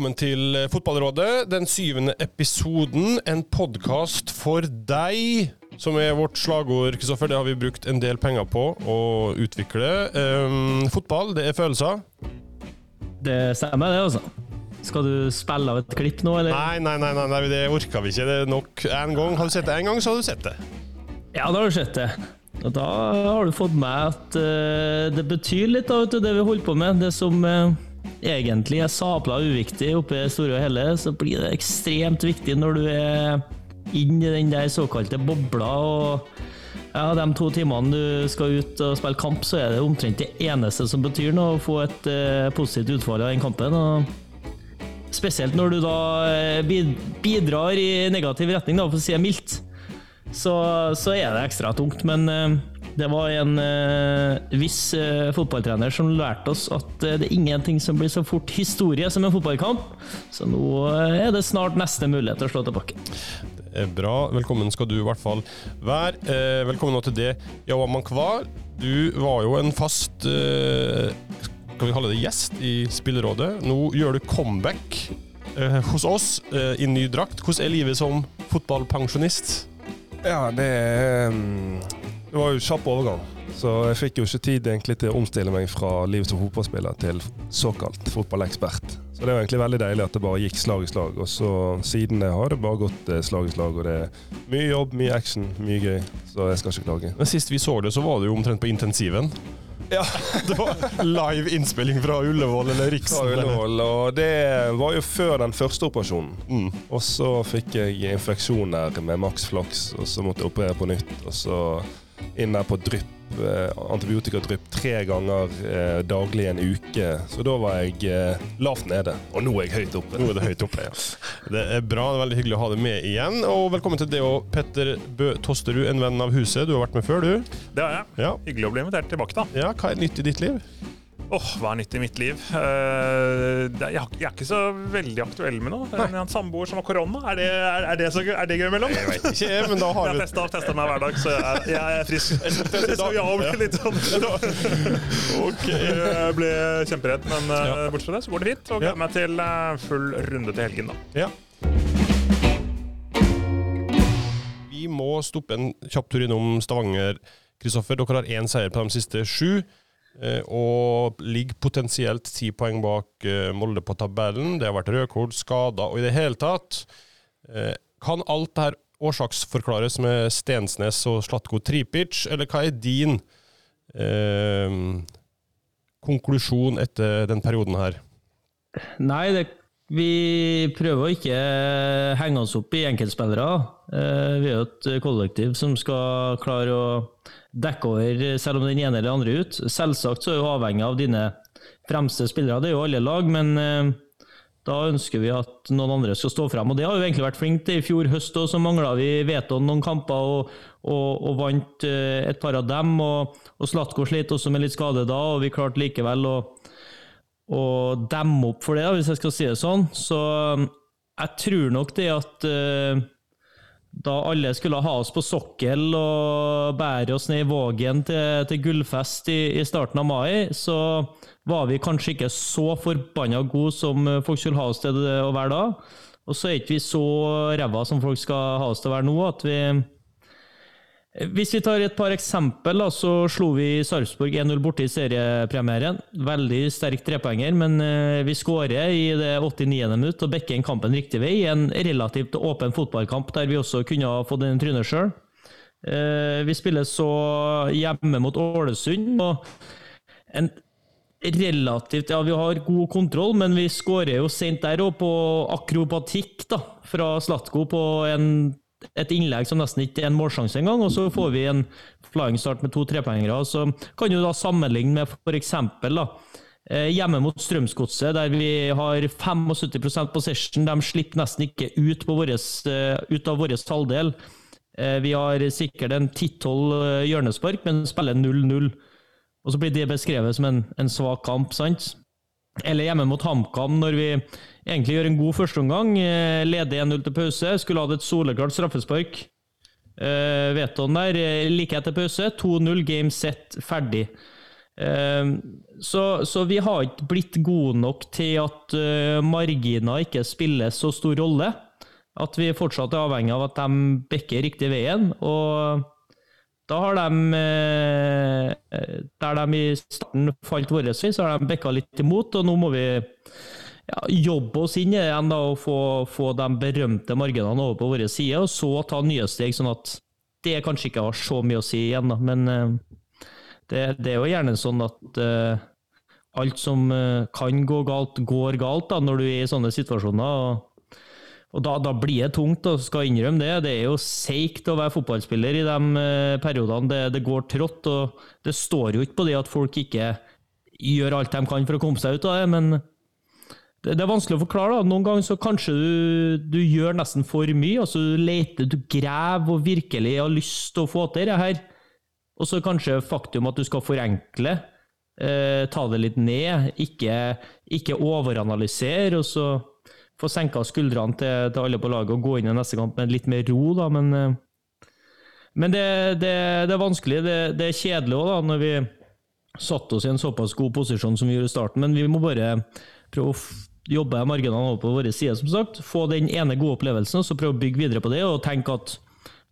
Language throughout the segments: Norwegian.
velkommen til Fotballrådet, den syvende episoden. En podkast for deg, som er vårt slagord, Kristoffer. Det har vi brukt en del penger på å utvikle. Um, fotball, det er følelser. Det stemmer, det, altså. Skal du spille av et klipp nå, eller? Nei, nei, nei, nei, nei det orka vi ikke. Det er nok én gang. Har du sett det én gang, så har du sett det. Ja, da har du sett det. Og da har du fått med at uh, det betyr litt, da, vet du, det vi holder på med. Det som uh, egentlig er sabla uviktig oppi det store og hele, så blir det ekstremt viktig når du er inn i den der såkalte bobla. og ja, De to timene du skal ut og spille kamp, så er det omtrent det eneste som betyr noe, å få et uh, positivt utfall av den kampen. og Spesielt når du da bidrar i negativ retning, da, for å si det mildt. Så, så, er det ekstra tungt. Men uh, det var en uh, viss uh, fotballtrener som lærte oss at det er ingenting som blir så fort historie som en fotballkamp. Så nå er det snart neste mulighet til å slå tilbake. Det er bra. Velkommen skal du i hvert fall være. velkommen nå til det, Yawaman Kvar. Du var jo en fast skal vi kalle det gjest i Spillerådet. Nå gjør du comeback hos oss i ny drakt. Hvordan er livet som fotballpensjonist? Ja, det, ehm, det var jo kjapp overgang. Så jeg fikk jo ikke tid egentlig til å omstille meg fra livet som fotballspiller til såkalt fotballekspert. Så det var egentlig veldig deilig at det bare gikk slag i slag. Og så siden det har det bare gått eh, slag i slag. Og det er mye jobb, mye action, mye gøy. Så jeg skal ikke klage. Men sist vi så det, så var det jo omtrent på intensiven. Ja. det var live innspilling fra Ullevål eller Riksen. Fra Ullevål, og det var jo før den første operasjonen. Mm. Og så fikk jeg infeksjoner med maks flaks, og så måtte jeg operere på nytt. Og så inn der på drypp Eh, antibiotikadrypp tre ganger eh, daglig en uke. Så da var jeg eh, lavt nede, og nå er jeg høyt oppe. Nå er det høyt oppe, ja. Det er bra, det er veldig hyggelig å ha deg med igjen. Og velkommen til det og Petter Bø Tosterud, en venn av huset. Du har vært med før, du? Det har jeg. Ja. Hyggelig å bli invitert tilbake, da. Ja, Hva er nytt i ditt liv? Åh, oh, Hva er nytt i mitt liv? Uh, er, jeg, er ikke så veldig aktuell med noe. Jeg har en samboer som har korona. Er det, er, er det, så, er det gøy mellom? Jeg vet ikke, men da har Jeg har testa meg hver dag, så jeg, jeg er frisk. Så ja, blir litt sånn okay. Jeg ble kjemperedd, men uh, bortsett fra det så går det fint. Og gleder meg til uh, full runde til helgen, da. Ja. Vi må stoppe en kjapp tur innom Stavanger. Kristoffer, dere har én seier på de siste sju. Eh, og ligger potensielt ti poeng bak eh, Molde på tabellen. Det har vært rødkort, skader og i det hele tatt. Eh, kan alt det her årsaksforklares med Stensnes og Slatko Tripic, eller hva er din eh, konklusjon etter den perioden her? Nei, det, vi prøver å ikke henge oss opp i enkeltspillere. Vi er jo et kollektiv som skal klare å dekke over selv om den ene eller andre ut. Selvsagt så er du avhengig av dine fremste spillere, det er jo alle lag, men eh, da ønsker vi at noen andre skal stå frem. Og det har jo egentlig vært flink til. I fjor høst og så mangla vi Veton noen kamper og, og, og, vant eh, et par av dem. Og, og Slatko slet også med litt skade da, og vi klarte likevel å, å demme opp for det, hvis jeg skal si det sånn. Så jeg tror nok det at da alle skulle ha oss på sokkel og bære oss ned i Vågen til, til gullfest i, i, starten av mai, så var vi kanskje ikke så forbanna gode som folk skulle ha oss til å være da. Og så er ikke vi så ræva som folk skal ha oss til å være nå, at vi hvis vi tar et par eksempel, så slo vi Sarpsborg 1-0 borte i seriepremieren. Veldig sterk trepoenger, men eh, vi skårer i det 89. minutt og bekker kampen riktig vei. i En relativt åpen fotballkamp der vi også kunne ha fått en tryne sjøl. Eh, vi spiller så hjemme mot Ålesund. og en relativt Ja, vi har god kontroll, men vi skårer jo sent der òg, på akrobatikk da, fra Slatko på en et innlegg som nesten ikke er en målsjanse engang, og så får vi en flying start med to trepoengere. Så kan du da sammenligne med f.eks. Eh, hjemme mot Strømsgodset, der vi har 75% possession. De slipper nesten ikke ut, våres, eh, ut av vår halvdel. Eh, vi har sikkert en 10-12 hjørnespark, men spiller 0-0. Og så blir det beskrevet som en, en svak kamp, sant? Eller hjemme mot HamKam, når vi egentlig gjør en god førsteomgang. Eh, leder 1-0 til pause. Skulle hatt et soleklart straffespark. Uh, Veton der, eh, like etter pause. 2-0, game set, ferdig. Uh, så, så, vi har ikke blitt gode nok til at uh, marginer ikke spiller så stor rolle. At vi fortsatt er avhengig av at de bekker riktig veien. Og da har de uh, Der de i starten falt vår vei, så har de bekka litt imot, og nå må vi ja, jobbe oss inn i det igjen da, og få, få de berømte marginene over på vår side, og så ta nye steg, sånn at det kanskje ikke har så mye å si igjen. Da. Men uh, det, det, er jo gjerne sånn at uh, alt som uh, kan gå galt, går galt da, når du er i sånne situasjoner. og og da, da, blir det tungt, og skal innrømme det. Det er jo seigt å være fotballspiller i de periodene det, det, går trått. og Det står jo ikke på det at folk ikke gjør alt de kan for å komme seg ut av det, men det, er vanskelig å forklare. da. Noen ganger så kanskje du, du gjør nesten for mye. altså Du leter, du graver og virkelig har lyst til å få til det her. Og så kanskje faktum at du skal forenkle. Eh, ta det litt ned, ikke, ikke overanalysere. og så få senka skuldrene til, til, alle på laget og gå inn i neste kamp med litt mer ro. da, Men, eh, men det, det, det, er vanskelig. Det, det er kjedelig òg, da, når vi satte oss i en såpass god posisjon som vi gjorde i starten. Men vi må bare prøve å jobbe marginene over på vår side, som sagt. Få den ene gode opplevelsen, og så prøve å bygge videre på det, og tenke at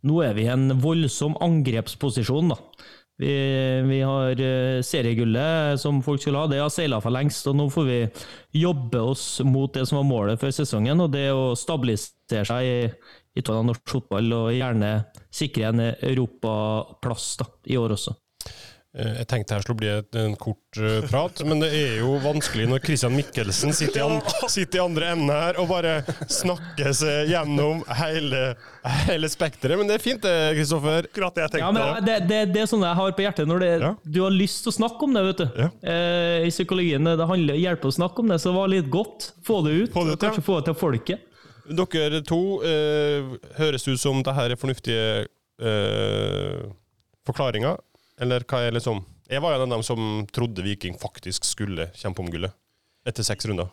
nå er vi i en voldsom angrepsposisjon. da. Vi, vi, har eh, seriegullet som folk skulle ha, det har seila for lengst. og Nå får vi jobbe oss mot det som var målet før sesongen, og det å stabilisere seg i, i norsk fotball og gjerne sikre en europaplass i år også. Eh, jeg tenkte her skulle bli et, en kort uh, prat, men det er jo vanskelig når Christian Mikkelsen sitter i, an, sitter i andre enden her og bare snakker seg gjennom hele, hele spekteret. Men det er fint det, Kristoffer. Akkurat det jeg tenkte. Ja, men det, det, det, er sånn jeg har på hjertet når det, ja. du har lyst til å snakke om det. vet du. Ja. Eh, I psykologien det handler hjelper å snakke om det, så det var litt godt. Få det ut, få det ut kanskje ja. få det til folket. Dere to eh, høres ut som det her er fornuftige eh, forklaringer. Eller hva er liksom Jeg var jo en av dem som trodde Viking faktisk skulle kjempe om gullet etter seks runder.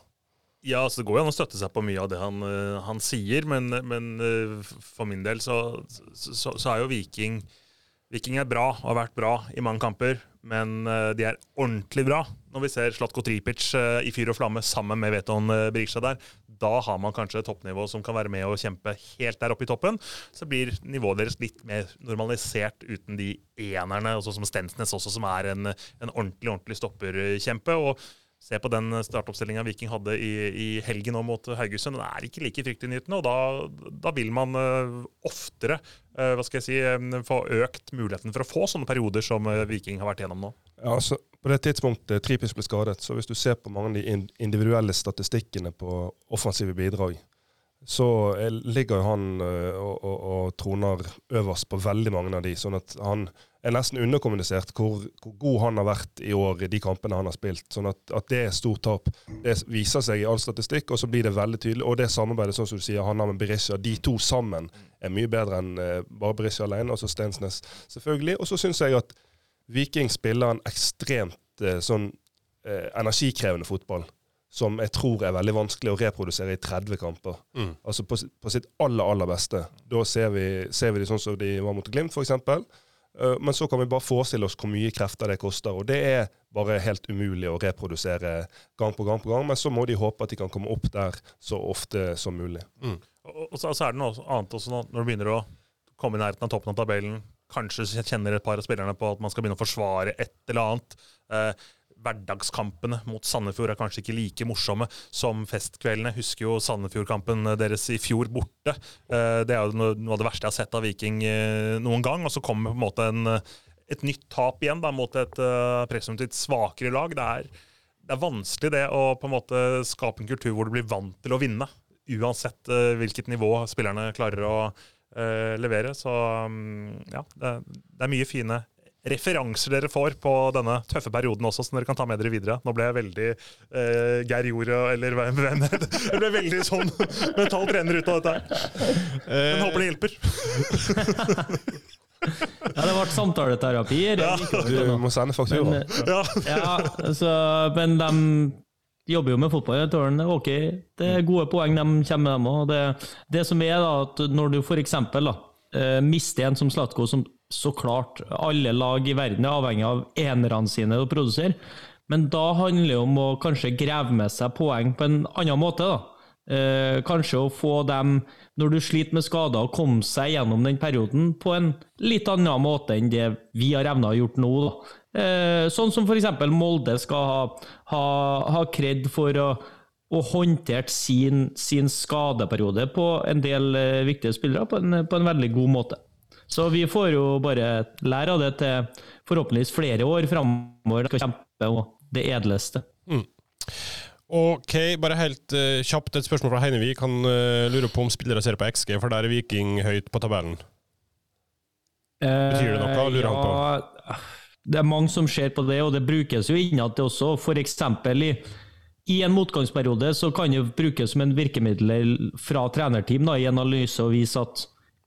Ja, altså Det går jo an å støtte seg på mye av det han, uh, han sier, men, men uh, for min del så, så, så, er jo Viking Viking er bra og har vært bra i mange kamper, men uh, de er ordentlig bra når vi ser Slatko Tripic i fyr og flamme sammen med Veton Brigstad der da har man kanskje et toppnivå som kan være med å kjempe helt der oppe i toppen. Så blir nivået deres litt mer normalisert uten de enerne, også som Stensnes også, som er en, en ordentlig, ordentlig stopperkjempe. og Se på den startoppstillinga Viking hadde i, i helgen mot Haugesund. Den er ikke like fryktinngytende, og da, da, vil man uh, oftere uh, hva skal jeg si, få økt muligheten for å få sånne perioder som uh, Viking har vært gjennom nå. Ja, altså, på det tidspunktet Tripis ble skadet, så hvis du ser på mange av de individuelle statistikkene på offensive bidrag, så ligger han og, og, og, troner øverst på veldig mange av de. sånn at han er nesten underkommunisert hvor, hvor, god han har vært i år i de kampene han har spilt. sånn at, at det er stort tap. Det viser seg i all statistikk, og så blir det veldig tydelig. Og det samarbeidet, sånn som du sier, han har med Berisha, de to sammen er mye bedre enn uh, bare Berisha alene. Og så Stensnes, selvfølgelig. Og så syns jeg at Viking spiller en ekstremt uh, sånn energikrevende fotball. Som jeg tror er veldig vanskelig å reprodusere i 30 kamper. Mm. Altså på, på, sitt aller, aller beste. Da ser vi, ser vi de sånn som de var mot Glimt, f.eks. Uh, men så kan vi bare forestille oss hvor mye krefter det koster. Og det er bare helt umulig å reprodusere gang på gang på gang. Men så må de håpe at de kan komme opp der så ofte som mulig. Mm. Og, så, er det noe annet også når du begynner å komme i nærheten av toppen av tabellen. Kanskje kjenner et par av spillerne på at man skal begynne å forsvare et eller annet. Eh, hverdagskampene mot Sandefjord er kanskje ikke like morsomme som festkveldene. Husker jo Sandefjord-kampen deres i fjor borte. Eh, det er jo noe av det verste jeg har sett av Viking eh, noen gang. Og så kommer på en måte en, et nytt tap igjen da, mot et presumptivt svakere lag. Det er, det er, vanskelig det å på en måte skape en kultur hvor du blir vant til å vinne. Uansett hvilket nivå spillerne klarer å levere. Så um, ja, det, det er mye fine referanser dere får på denne tøffe perioden også, som dere kan ta med dere videre. Nå ble jeg veldig eh, Geir Jorda, eller hvem Jeg ble veldig sånn mentalt renner ut av dette her. Men håper det hjelper. Ja, det ble samtaleterapi. Ja. Du må sende faktura. Men, ja. ja altså, men de jobber jo med fotball. Jeg det er ok. Det er gode poeng de kommer med, dem òg. Det, det, som er, da, at når du f.eks. Uh, mister en som Slatko, som Så klart, alle lag i verden er avhengig av enerne sine å produsere. Men da handler det om å kanskje grave med seg poeng på en annen måte. da. Eh, kanskje å få dem, når du sliter med skader, å komme seg gjennom den perioden på en litt annen måte enn det vi har evna å gjort nå. da. Eh, sånn som f.eks. Molde skal ha, ha, kred for å, og håndtert sin, sin, skadeperiode på en del eh, viktige spillere på en, på en veldig god måte. Så vi får jo bare lære av det til forhåpentligvis flere år framover. Skal kjempe om det edleste. Mm. Ok, bare helt uh, kjapt et spørsmål fra Heinevik. Han uh, lurer på om spillere ser på XG, for der er Viking høyt på tabellen. Betyr det noe, lurer ja, han på? Det er mange som ser på det, og det brukes jo innad det også. Eksempel i, i, en motgangsperiode så kan det brukes som en virkemiddel fra trenerteam da, i analyse og vise at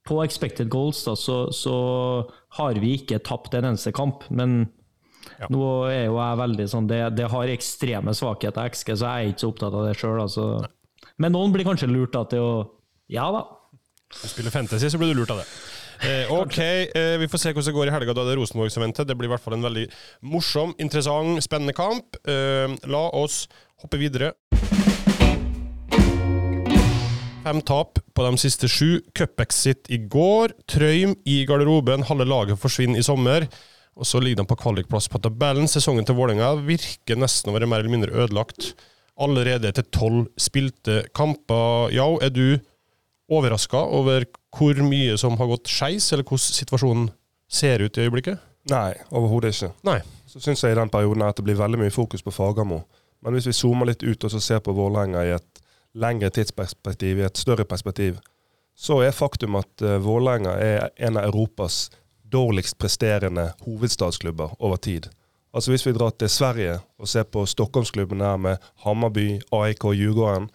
på expected goals da, så, så har vi ikke tapt en eneste kamp. Men ja. Nå er jo jeg veldig sånn det, det har ekstreme svakheter, XG, så jeg er ikke så opptatt av det sjøl. Altså. Men noen blir kanskje lurt da, til å Ja da. Du spiller fantasy, så blir du lurt av det. Eh, ok, eh, vi får se hvordan det går i helga. Da det er Rosenborg som venter. Det blir i hvert fall en veldig morsom, interessant, spennende kamp. Eh, la oss hoppe videre. Fem tap på de siste sju. Cup-exit i går. Trøym i garderoben. Halve laget forsvinner i sommer. Og så ligger de på kvalikplass på tabellen. Sesongen til Vålerenga virker nesten å være mer eller mindre ødelagt. Allerede etter tolv spilte kamper. Ja, er du overraska over hvor mye som har gått skeis, eller hvordan situasjonen ser ut i øyeblikket? Nei, overhodet ikke. Nei. Så syns jeg i den perioden at det blir veldig mye fokus på Fagermo. Men hvis vi zoomer litt ut og så ser på Vålerenga i et lengre tidsperspektiv, i et større perspektiv, så er faktum at uh, Vålerenga er en av Europas dårligst presterende hovedstadsklubber over tid. Altså Hvis vi drar til Sverige og ser på Stockholmsklubben her med Hammarby, AIK og Djurgården.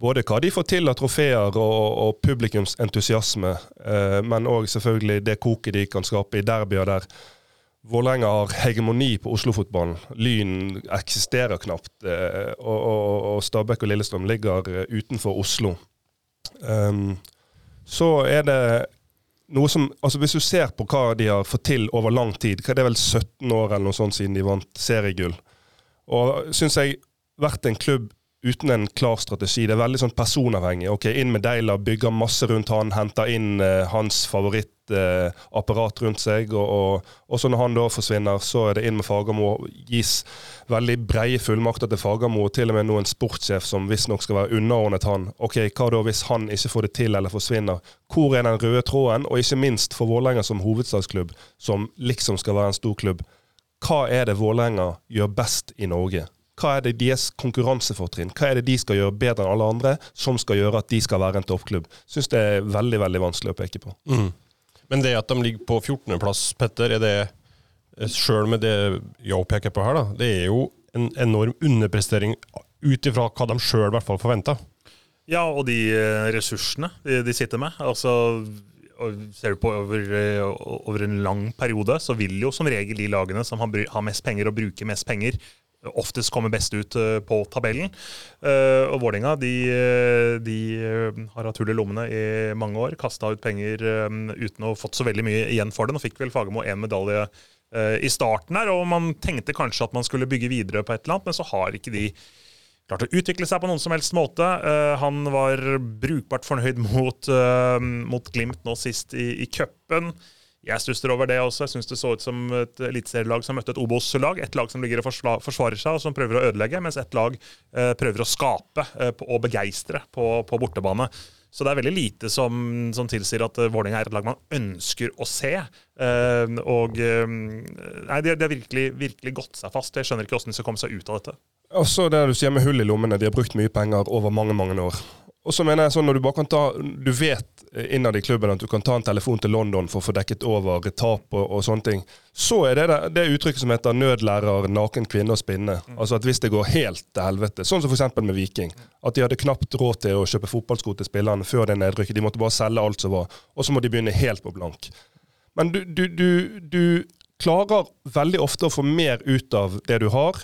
Både hva de får til av trofeer og, og publikumsentusiasme, eh, men òg selvfølgelig det koket de kan skape i derbyer der Vålerenga har hegemoni på Oslo-fotballen. Lyn eksisterer knapt. Eh, og, Stabæk og Lillestrøm ligger eh, utenfor Oslo. Um, så er det noe som, altså Hvis du ser på hva de har fått til over lang tid, hva er det vel 17 år eller noe sånt siden de vant seriegull, og syns jeg vært en klubb uten en klar strategi. Det er veldig sånn personavhengig. Ok, Inn med Deila, bygger masse rundt han, henter inn eh, hans favorittapparat eh, rundt seg. Og, og, og, så når han da forsvinner, så er det inn med Fagermo. Gis veldig breie fullmakter til Fagermo, og til og med nå en sportssjef som visstnok skal være underordnet han. Ok, Hva da hvis han ikke får det til eller forsvinner? Hvor er den røde tråden? Og ikke minst for Vålerenga som hovedstadsklubb, som liksom skal være en stor klubb. Hva er det Vålerenga gjør best i Norge? Hva er det deres konkurransefortrinn? Hva er det de skal gjøre bedre enn alle andre, som skal gjøre at de skal være en toppklubb? Syns det er veldig veldig vanskelig å peke på. Mm. Men det at de ligger på 14.-plass, Petter, er det eh, sjøl med det jeg peker på her, da, det er jo en enorm underprestering ut ifra hva de sjøl i hvert fall forventer. Ja, og de eh, ressursene de, de sitter med. Altså ser du på over, eh, over, en lang periode, så vil jo som regel de lagene som har mest penger og bruker mest penger, oftest kommer best ut eh, på tabellen. Eh, og Vålerenga de, eh, de, har hatt hull i lommene i mange år. Kasta ut penger uten å ha fått så veldig mye igjen for det. Nå fikk vel Fagermo én medalje i starten her, og man tenkte kanskje at man skulle bygge videre på et eller annet, men så har ikke de klart å utvikle seg på noen som helst måte. han var brukbart fornøyd mot, mot Glimt nå sist i, i cupen. Jeg stusser over det også. Jeg syns det så ut som et eliteserielag som møtte et Obos-lag. Et lag som ligger og forsvarer seg og som prøver å ødelegge, mens et lag eh, prøver å skape eh, og begeistre på, på, bortebane. Så det er veldig lite som, som tilsier at uh, Vålerenga er et lag man ønsker å se. Uh, og uh, Nei, de, har virkelig, virkelig gått seg fast. Jeg skjønner ikke hvordan de skal komme seg ut av dette. Også det du sier med hull i lommene. De har brukt mye penger over mange, mange år. Og så mener jeg sånn når du bare kan ta Du vet innad i klubben at du kan ta en telefon til London for å få dekket over tap og, og sånne ting. Så er det det uttrykket som heter 'nødlærer naken kvinne å spinne'. Mm. Altså at hvis det går helt til helvete, sånn som f.eks. med Viking. At de hadde knapt råd til å kjøpe fotballsko til spillerne før det nedrykket. De måtte bare selge alt som var. Og så må de begynne helt på blank. Men du, du, du, du klarer veldig ofte å få mer ut av det du har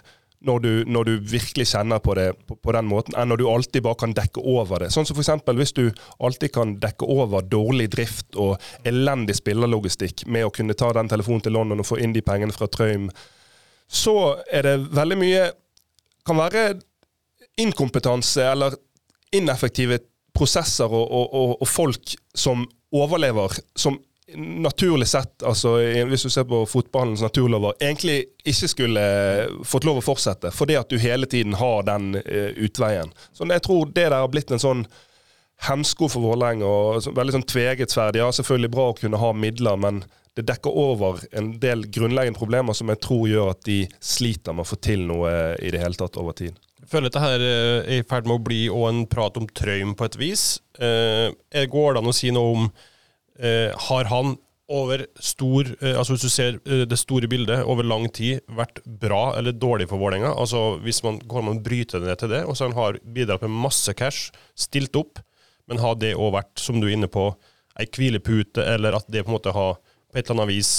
når du, når du virkelig kjenner på det på, på, den måten, enn når du alltid bare kan dekke over det. Sånn som f.eks. hvis du alltid kan dekke over dårlig drift og elendig spillerlogistikk med å kunne ta den telefonen til London og få inn de pengene fra Trøim, så er det veldig mye Kan være inkompetanse eller ineffektive prosesser og, og, og, og folk som overlever, som naturlig sett, altså hvis du ser på fotballens naturlover, egentlig ikke skulle fått lov å fortsette, fordi at du hele tiden har den uh, utveien. Så jeg tror det der har blitt en sånn hemsko for Vålerenga. og Veldig sånn tvegetsverd. Ja, selvfølgelig bra å kunne ha midler, men det dekker over en del grunnleggende problemer som jeg tror gjør at de sliter med å få til noe i det hele tatt over tid. Jeg føler dette er i ferd med å bli en prat om Trøym på et vis. Eh, går det an å si noe om eh, Har han over stor eh, altså Hvis du ser eh, det store bildet over lang tid, vært bra eller dårlig for Vålerenga? Altså hvis man kan man bryte det ned til det, og så han har bidratt med masse cash, stilt opp, men har det òg vært, som du er inne på, ei hvilepute, eller at det på en måte har på et eller annet vis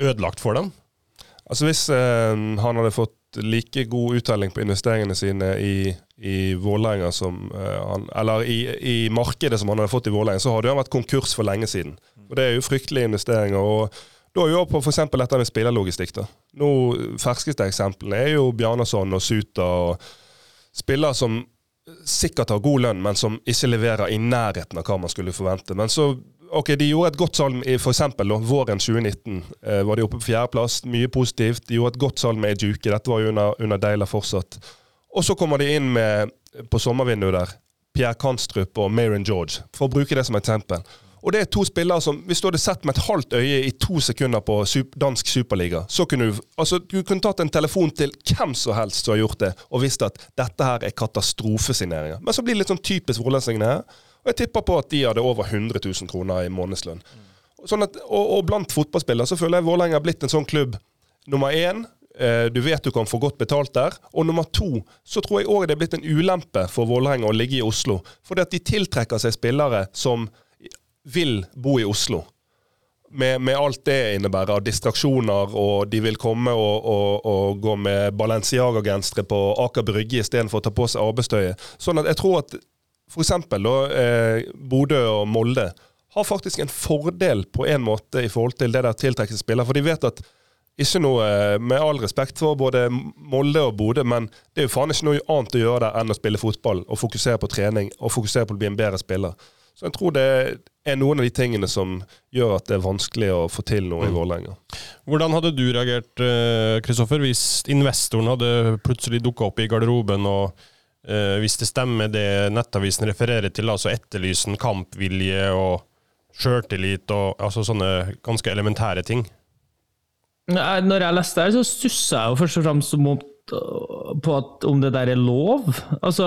ødelagt for dem? Altså Hvis eh, han hadde fått like god uttelling på investeringene sine i, i Vålerenga som uh, han, Eller i, i, markedet som han hadde fått i Vålerenga, så hadde han vært konkurs for lenge siden. Og Det er jo fryktelige investeringer. og da er vi på f.eks. dette med spillerlogistikk. da. Nå, Ferskeste eksemplene er jo Bjarnason og Suta. og Spillere som sikkert har god lønn, men som ikke leverer i nærheten av hva man skulle forvente. Men så ok, De gjorde et godt salg i for eksempel, våren 2019. Eh, var de oppe på fjerdeplass. Mye positivt. De gjorde et godt salg med Ejuke. Dette var jo under, under Deila fortsatt. Og så kommer de inn med, på sommervinduet der, Pierre Kanstrup og Marion George, for å bruke det som eksempel. Og det er to spillere som, Hvis du hadde sett med et halvt øye i to sekunder på dansk superliga, så kunne du altså, du kunne tatt en telefon til hvem som helst som har gjort det, og visst at dette her er katastrofesigneringer. Men så blir det litt sånn typisk Vålerenga. Og jeg tipper på at de hadde over 100 000 kroner i månedslønn. Sånn at, og, og, blant fotballspillere så føler jeg Vålerenga har blitt en sånn klubb. Nummer én, eh, du vet du kan få godt betalt der. Og nummer to, så tror jeg òg det er blitt en ulempe for Vålerenga å ligge i Oslo. Fordi at de tiltrekker seg spillere som vil bo i Oslo. Med, med, alt det innebærer av distraksjoner, og de vil komme og, og, og gå med Balenciaga-gensere på Aker Brygge istedenfor å ta på seg arbeidstøyet. Sånn at jeg tror at f.eks. Eh, Bodø og Molde har faktisk en fordel på en måte i forhold til det der tiltrekkende spiller. For de vet at ikke noe, eh, Med all respekt for både Molde og Bodø, men det er jo faen ikke noe annet å gjøre der enn å spille fotball og fokusere på trening og fokusere på å bli en bedre spiller. Så jeg tror det er noen av de tingene som gjør at det er vanskelig å få til noe i mm. Vålerenga. Hvordan hadde du reagert, Kristoffer, eh, hvis investoren hadde plutselig dukka opp i garderoben og Uh, hvis det stemmer det Nettavisen refererer til, altså etterlysen kampvilje og sjøltillit og altså sånne ganske elementære ting? Når jeg leste det, så stussa jeg jo først og fremst om, på at, om det der er lov. Altså,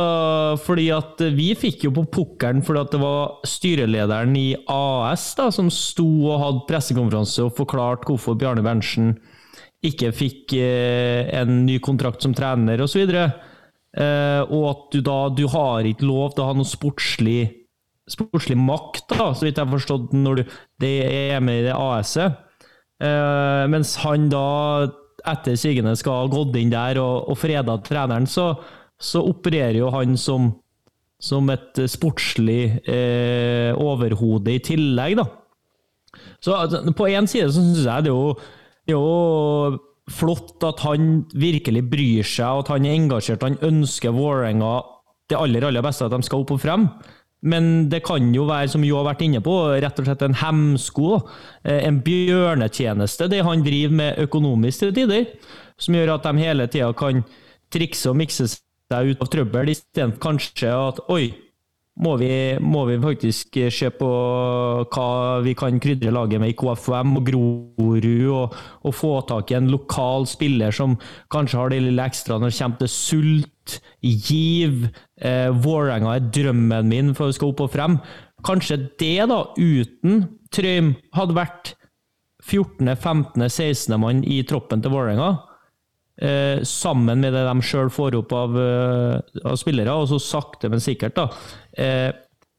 fordi at vi fikk jo på pukkelen fordi at det var styrelederen i AS da, som sto og hadde pressekonferanse og forklarte hvorfor Bjarne Berntsen ikke fikk eh, en ny kontrakt som trener osv. Og, så og at du da du har ikke lov til å ha noe sportslig, sportslig makt, da, så vidt jeg har forstått, når du det er med i det AS-et. Uh, mens han da etter sigende skal ha gått inn der og, og freda treneren, så, så, opererer jo han som, som et sportslig eh, overhode i tillegg, da. Så altså, på én side så syns jeg det er jo, jo flott at han virkelig bryr seg, at han er engasjert. Han ønsker Vålerenga det aller, aller beste, at de skal opp og frem. Men det kan jo være, som Jo har vært inne på, rett og slett en hemsko. Eh, en bjørnetjeneste, det han driver med økonomisk til tider. Som gjør at de hele tida kan trikse og mikse seg ut av trøbbel, istedenfor kanskje at oi, må vi, må vi, faktisk se på hva vi kan krydre laget med i KFUM og Grorud, og, og, få tak i en lokal spiller som kanskje har det lille ekstra når det kommer til sult, giv. Eh, Vålerenga er drømmen min for å skal opp og frem. Kanskje det, da, uten Trøym, hadde vært 14., 15., 16. mann i troppen til Vålerenga. Eh, sammen med det de sjøl får opp av, uh, av, spillere, og så sakte, men sikkert da, eh,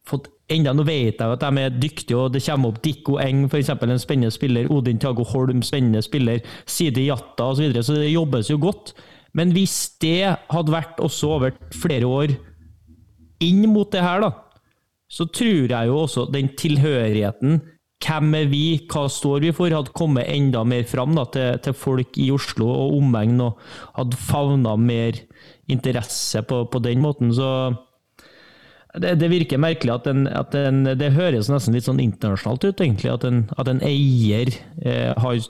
fått enda Nå vet jeg at de er dyktige, og det kommer opp Dikko Eng, f.eks. en spennende spiller. Odin Tiago Holm, spennende spiller. Sidi Jatta osv. Så, videre, så det jobbes jo godt. Men hvis det hadde vært også over flere år inn mot det her, da, så tror jeg jo også den tilhørigheten hvem er vi, hva står vi for, hadde kommet enda mer fram da, til, til, folk i Oslo og omegn, og hadde favna mer interesse på, på den måten. Så det, det virker merkelig at, en, at en, Det høres nesten litt sånn internasjonalt ut, egentlig. At en, at en eier eh, har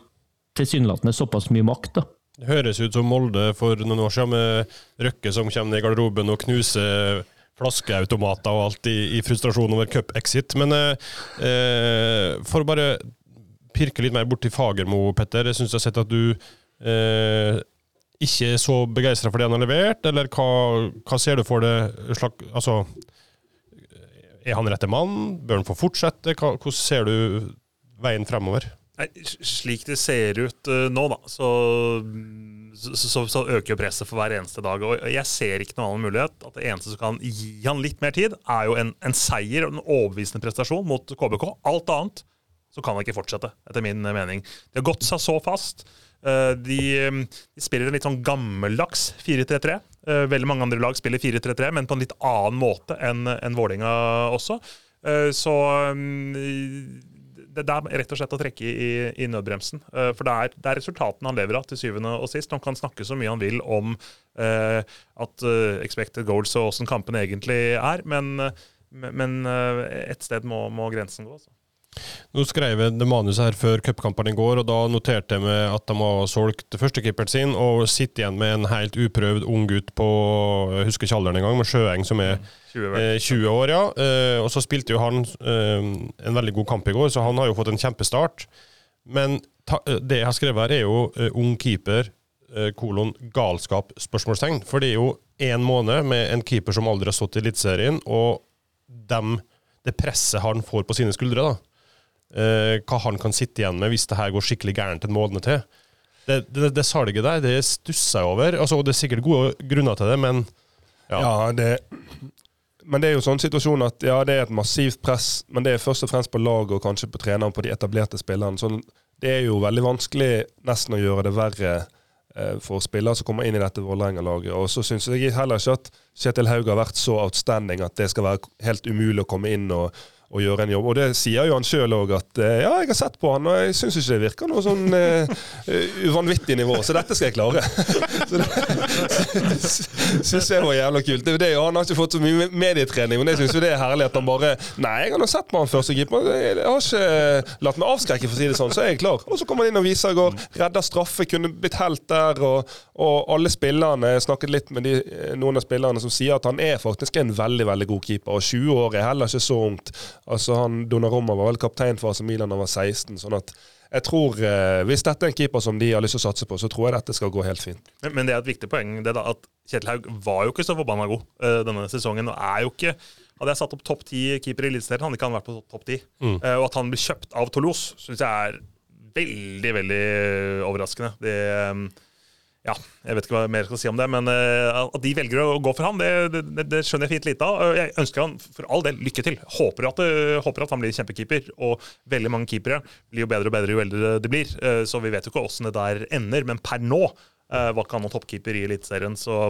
tilsynelatende såpass mye makt. da. Det høres ut som Molde for noen år siden, med Røkke som kommer ned i garderoben og knuser flaskeautomater og alt i, i frustrasjon over cup-exit. Men eh, eh, for å bare pirke litt mer borti Fagermo, Petter. Jeg syns jeg har sett at du eh, ikke er så begeistra for det han har levert, eller hva, hva ser du for deg? Altså, er han rette mann? Bør han få fortsette? Hva, hvordan ser du veien fremover? Nei, slik det ser ut uh, nå, da, så, så, så, øker jo presset for hver eneste dag. Og jeg ser ikke noen annen mulighet. At det eneste som kan gi han litt mer tid, er jo en, en seier og en overbevisende prestasjon mot KBK. Alt annet så kan han ikke fortsette, etter min mening. De har gått seg så fast. Uh, de, de, spiller en litt sånn gammeldags 4-3-3. Uh, eh, veldig mange andre lag spiller 4-3-3, men på en litt annen måte enn en Vålerenga også. Så det, er rett og slett å trekke i, i nødbremsen. Uh, for det er, det er, resultatene han lever av til syvende og sist. Han kan snakke så mye han vil om uh, at uh, expected goals og åssen kampene egentlig er, men, men et sted må, må grensen gå. Altså. Nå skrev jeg det manuset her før cupkampene i går, og da noterte jeg meg at de har solgt førstekeeperen sin og sitter igjen med en helt uprøvd ung gutt på jeg husker ikke alderen engang, men Sjøeng, som er 20, eh, 20 år. ja. Eh, og så spilte jo han eh, en veldig god kamp i går, så han har jo fått en kjempestart. Men ta, eh, det jeg har skrevet her, er jo eh, ung keeper, eh, kolon galskap, spørsmålstegn. For det er jo én måned med en keeper som aldri har stått i Eliteserien, og dem, det presset han får på sine skuldre. da eh, hva han kan sitte igjen med hvis det her går skikkelig gærent en måned til. Det, det, det salget der, det stusser jeg over. Altså, det er sikkert gode grunner til det, men ja. ja det, men det er jo sånn situasjon at ja, det er et massivt press, men det er først og fremst på laget og kanskje på treneren, på de etablerte spillerne. Så det er jo veldig vanskelig nesten å gjøre det verre eh, for spillere som kommer inn i dette Vålerenga-laget. Og så syns jeg heller ikke at Kjetil Haug har vært så outstanding at det skal være helt umulig å komme inn og å gjøre en jobb. Og det sier jo han sjøl òg, at eh, ja, jeg har sett på han, og jeg syns ikke det virker noe sånn uh, uvanvittig nivå, så dette skal jeg klare. så det syns jeg var jævla kult. Det Han har ikke fått så mye medietrening, men jeg syns det er herlig at han bare Nei, jeg har nå sett på han første keeper, jeg har ikke latt meg avskrekke, for å si det sånn, så er jeg klar. Og så kommer han inn og viser i går, redder straffe, kunne blitt helt der, og, og alle spillerne snakket litt med de, noen av spillerne som sier at han er faktisk en veldig, veldig god keeper, og 20 år er heller ikke så ungt. Altså han Donnarumma var vel kaptein for AC Milan da han var 16. sånn at jeg tror, eh, Hvis dette er en keeper som de har lyst til å satse på, så tror jeg dette skal gå helt fint. Men, men det er et viktig poeng det da, at Kjetil Haug var jo ikke så forbanna god uh, denne sesongen. og er jo ikke, Hadde jeg satt opp topp ti keeper i Eliteserien, hadde ikke han vært på topp ti. Mm. Uh, og at han blir kjøpt av Toulouse, syns jeg er veldig, veldig overraskende. Det... Um, ja, jeg vet ikke hva mer jeg skal si om det, men uh, at de velger å gå for han, det, det, det skjønner jeg fint lite av. Jeg ønsker han for all del lykke til. Håper at, uh, håper at, han blir kjempekeeper. Og veldig mange keepere blir jo bedre og bedre jo eldre de blir. Uh, så vi vet jo ikke åssen det der ender. Men per nå var ikke han noen toppkeeper i Eliteserien, så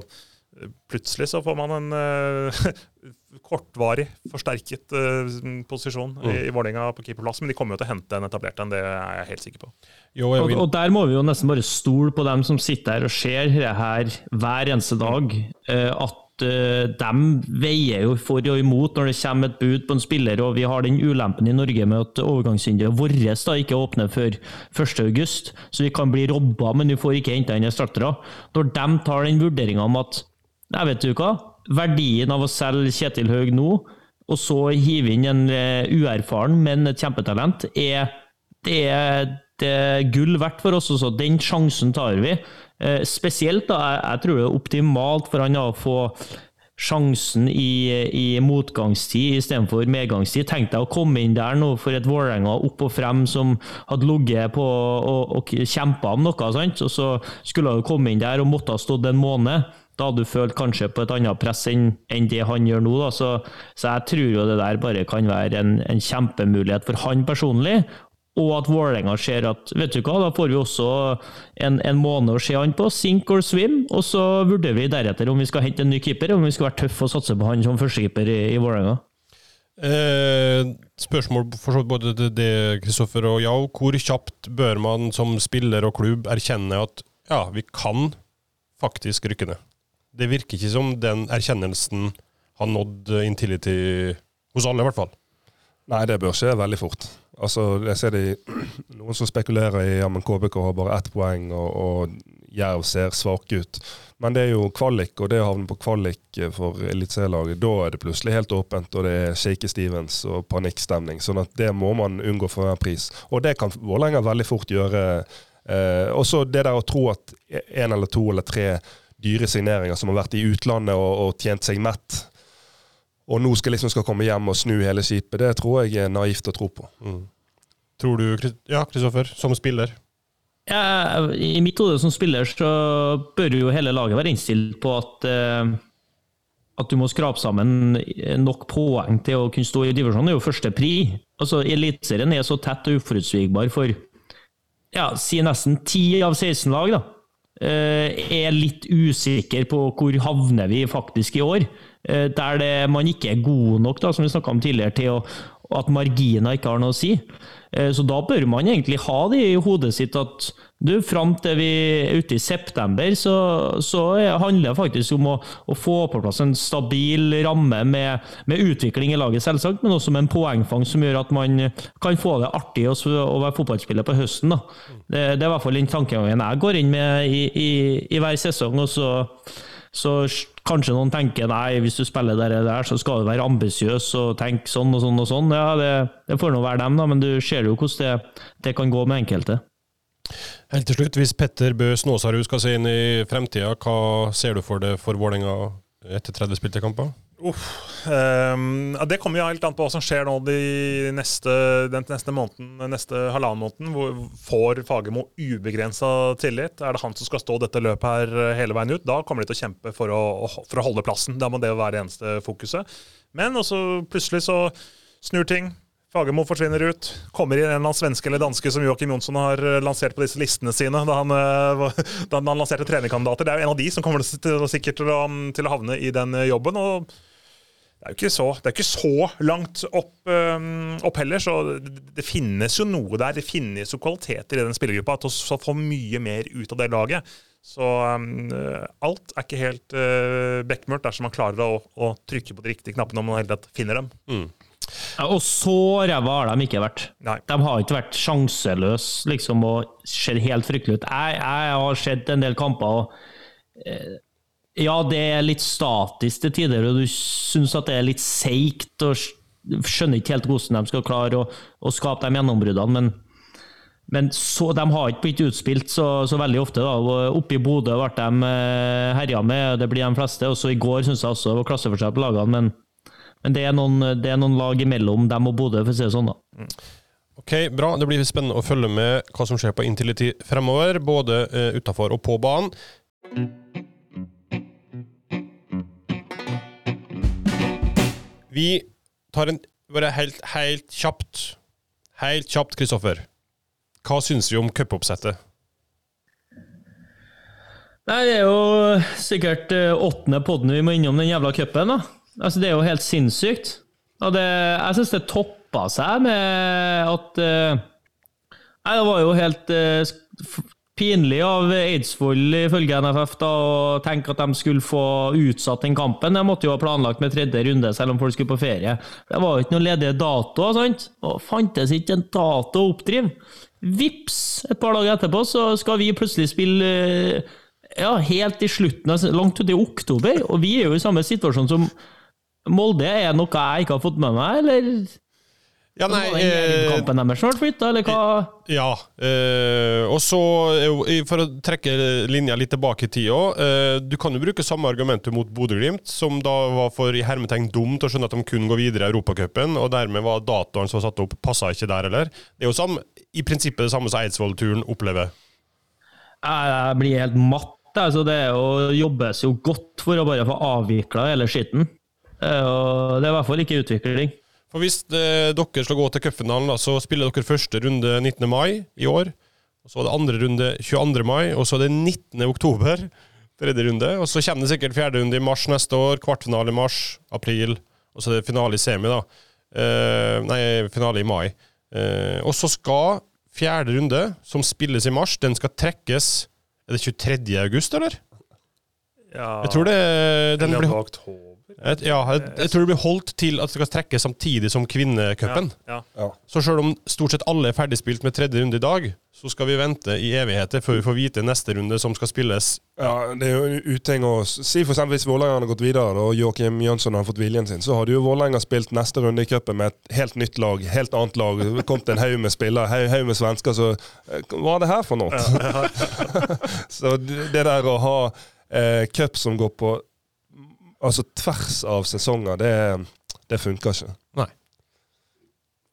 plutselig så får man en kortvarig forsterket uh, posisjon mm. i, i Vålerenga på keeperplass. Men de kommer jo til å hente en etablert en, det er jeg helt sikker på. Jo, og, og, der må vi jo nesten bare stole på dem som sitter her og ser det her hver eneste dag. Uh, at uh, de veier jo for og imot når det kommer et bud på en spiller, og vi har den ulempen i Norge med at overgangsvinduet vårt da ikke åpner før 1.8, så vi kan bli robba, men vi får ikke henta inn erstattere. Når de tar den vurderinga om at Nei, vet du hva, verdien av å selge Kjetil Haug nå, og så hive inn en uh, uerfaren, men et kjempetalent, er, det det er gull verdt for oss. Også. Den sjansen tar vi. Uh, spesielt, da, jeg, tror det er optimalt for han å få sjansen i, i motgangstid istedenfor medgangstid. Tenk deg å komme inn der nå for et Vålerenga opp og frem som hadde ligget på og, og kjempa om noe, sant? og så skulle han komme inn der og måtte ha stått en måned. Da hadde du følt kanskje på et annet press enn, enn det han gjør nå. Så, så, jeg tror jo det der bare kan være en, en kjempemulighet for han personlig, og at Vålerenga ser at vet du hva, da får vi også en, en måned å se han på, sink or swim, og så vurderer vi deretter om vi skal hente en ny keeper, om vi skal være tøffe og satse på han som førstekeeper i, i Vålerenga. Eh, spørsmål for både til det, Kristoffer og Yao. Hvor kjapt bør man som spiller og klubb erkjenne at ja, vi kan faktisk rykke ned? Det virker ikke som den erkjennelsen har nådd Intility hos alle, i hvert fall. Nei, det bør skje veldig fort. Altså, jeg ser de, noen som spekulerer i ja, KBK har bare ett poeng, og, og Jerv ser svake ut. Men det er jo kvalik, og det å havne på kvalik for eliteserielaget, da er det plutselig helt åpent, og det er Shake Stevens og panikkstemning. sånn at det må man unngå for hver pris. Og det kan Vålerenga veldig fort gjøre. Eh, også det der å tro at en eller to eller tre dyre signeringer som har vært i utlandet og, og tjent seg mett, og nå skal liksom skal komme hjem og snu hele skipet, det tror jeg er naivt å tro på. Mm. Tror du, ja, Kristoffer, som spiller? Ja, I mitt hode som spiller så bør jo hele laget være innstilt på at, uh, at du må skrape sammen nok poeng til å kunne stå i divisjonen, det er jo første pri. Altså, Eliteserien er så tett og uforutsigbar for ja, si nesten 10 av 16 lag. da. Uh, er litt usikker på hvor havner vi faktisk i år. Uh, der det, man ikke er god nok, da, som vi snakka om tidligere, til å, at marginer ikke har noe å si. Eh, så da bør man egentlig ha det i hodet sitt at du, fram til vi er ute i september, så, så handler det faktisk om å, å, få på plass en stabil ramme med, med, utvikling i laget, selvsagt, men også med en poengfang som gjør at man kan få det artig å, å være fotballspiller på høsten. Da. Det, det er i hvert fall den tankegangen jeg går inn med i, i, i hver sesong. og så så kanskje noen tenker nei, hvis du spiller der, der så skal du være ambisiøs og tenke sånn og sånn og sånn. Ja, det, det får nå være dem, da, men du ser jo hvordan det, det kan gå med enkelte. Helt til slutt, hvis Petter Bø Snåsarud skal se inn i fremtida, hva ser du for det for Vålerenga etter 30 spilte kamper? Uff. Um, det kommer jo helt an på hva som skjer nå de neste, den neste måneden, neste halvannen måneden. Hvor får Fagermo ubegrensa tillit? Er det han som skal stå dette løpet her hele veien ut? Da kommer de til å kjempe for å, for å holde plassen. Da må det være det eneste fokuset. Men også plutselig så snur ting. Fagermo forsvinner ut. Kommer inn en eller annen svenske eller danske som Joakim Jonsson har lansert på disse listene sine da han, eh, da han lanserte trenerkandidater. Det er jo en av de som kommer til, sikkert til å, til å havne i den jobben. og det er jo ikke så, ikke så langt opp, um, opp, heller, så det, det, finnes jo noe der. Det finnes jo kvaliteter i den spillergruppa til å få mye mer ut av det laget. Så um, alt er ikke helt uh, bekmørkt dersom man klarer å, å, trykke på de riktige knappene når man hele tatt finner dem. Mm. Ja, og så ræva har de ikke vært. Nei. De har ikke vært sjanseløse liksom, og ser helt fryktelig ut. Jeg, jeg har sett en del kamper. og eh, ja, det er litt statisk til tider, og du syns at det er litt seigt. og Skjønner ikke helt hvordan de skal klare å, å skape de gjennombruddene. Men, men så, de har ikke blitt utspilt så, så veldig ofte. da, Oppe i Bodø ble de eh, herja med, det blir de fleste. Også I går syns jeg også det var klasseforskjell på lagene, men, men det, er noen, det, er noen, lag imellom dem og Bodø, for å si det sånn. da. Ok, Bra. Det blir spennende å følge med hva som skjer på Intility fremover, både uh, utafor og på banen. Vi tar en bare helt, helt kjapt Helt kjapt, Kristoffer. Hva syns vi om cupoppsettet? Nei, Det er jo sikkert uh, åttende podden vi må innom den jævla cupen. Altså, det er jo helt sinnssykt. Og det, jeg syns det toppa seg med at uh, det var jo helt uh, pinlig av Eidsvoll ifølge NFF da, å tenke at de skulle få utsatt den kampen. De måtte jo ha planlagt med tredje runde selv om folk skulle på ferie. Det var jo ikke noen ledige datoer, sant? Og fantes ikke en dato å oppdrive. Vips! Et par dager etterpå så skal vi plutselig spille ja, helt i slutten, langt ut i oktober. Og vi er jo i samme situasjon som Molde. Er noe jeg ikke har fått med meg, eller? Ja, nei eh, Kampen deres snart flytta, eller hva? Ja. Eh, og så, for å trekke linja litt tilbake i tid òg eh, Du kan jo bruke samme argumentet mot Bodø-Glimt, som da var for i hermetegn dumt å skjønne at de kunne gå videre i Europacupen, og dermed var datoen som var satt opp, passa ikke der heller. Det er jo samme, i prinsippet det samme som Eidsvoll-turen opplever. Jeg blir helt matt. Altså, det jo, jobbes jo godt for å bare få avvikla hele skitten. Eh, og det er i hvert fall ikke utvikling. For Hvis eh, dere skal gå til cupfinalen, så spiller dere første runde 19. mai i år. Og Så er det andre runde 22. mai, og så er det 19. oktober. Tredje runde. Og så kommer det sikkert fjerde runde i mars neste år. Kvartfinale i mars, april. Og så er det finale i semi, da. Eh, nei, finale i mai. Eh, og så skal fjerde runde, som spilles i mars, den skal trekkes Er det 23. august, eller? Ja, Jeg tror det den blir, oktober. Et, ja, jeg, jeg tror det blir holdt til at det skal trekkes samtidig som kvinnecupen. Ja, Ja. Så selv om stort sett alle er ferdigspilt med tredje runde i dag, så skal vi vente i evigheter før vi får vite neste runde som skal spilles. Ja, det er jo en uting å si for eksempel hvis Vålerenga hadde gått videre og Joakim Jønsson hadde fått viljen sin, så hadde jo Vålerenga spilt neste runde i cupen med et helt nytt lag, helt annet lag. Det kom til en haug med spillere, haug, haug med svensker, så eh, hva er det her for noe? så det det der å ha eh, cup som går på altså tvers av sesonger, det, det funker ikke.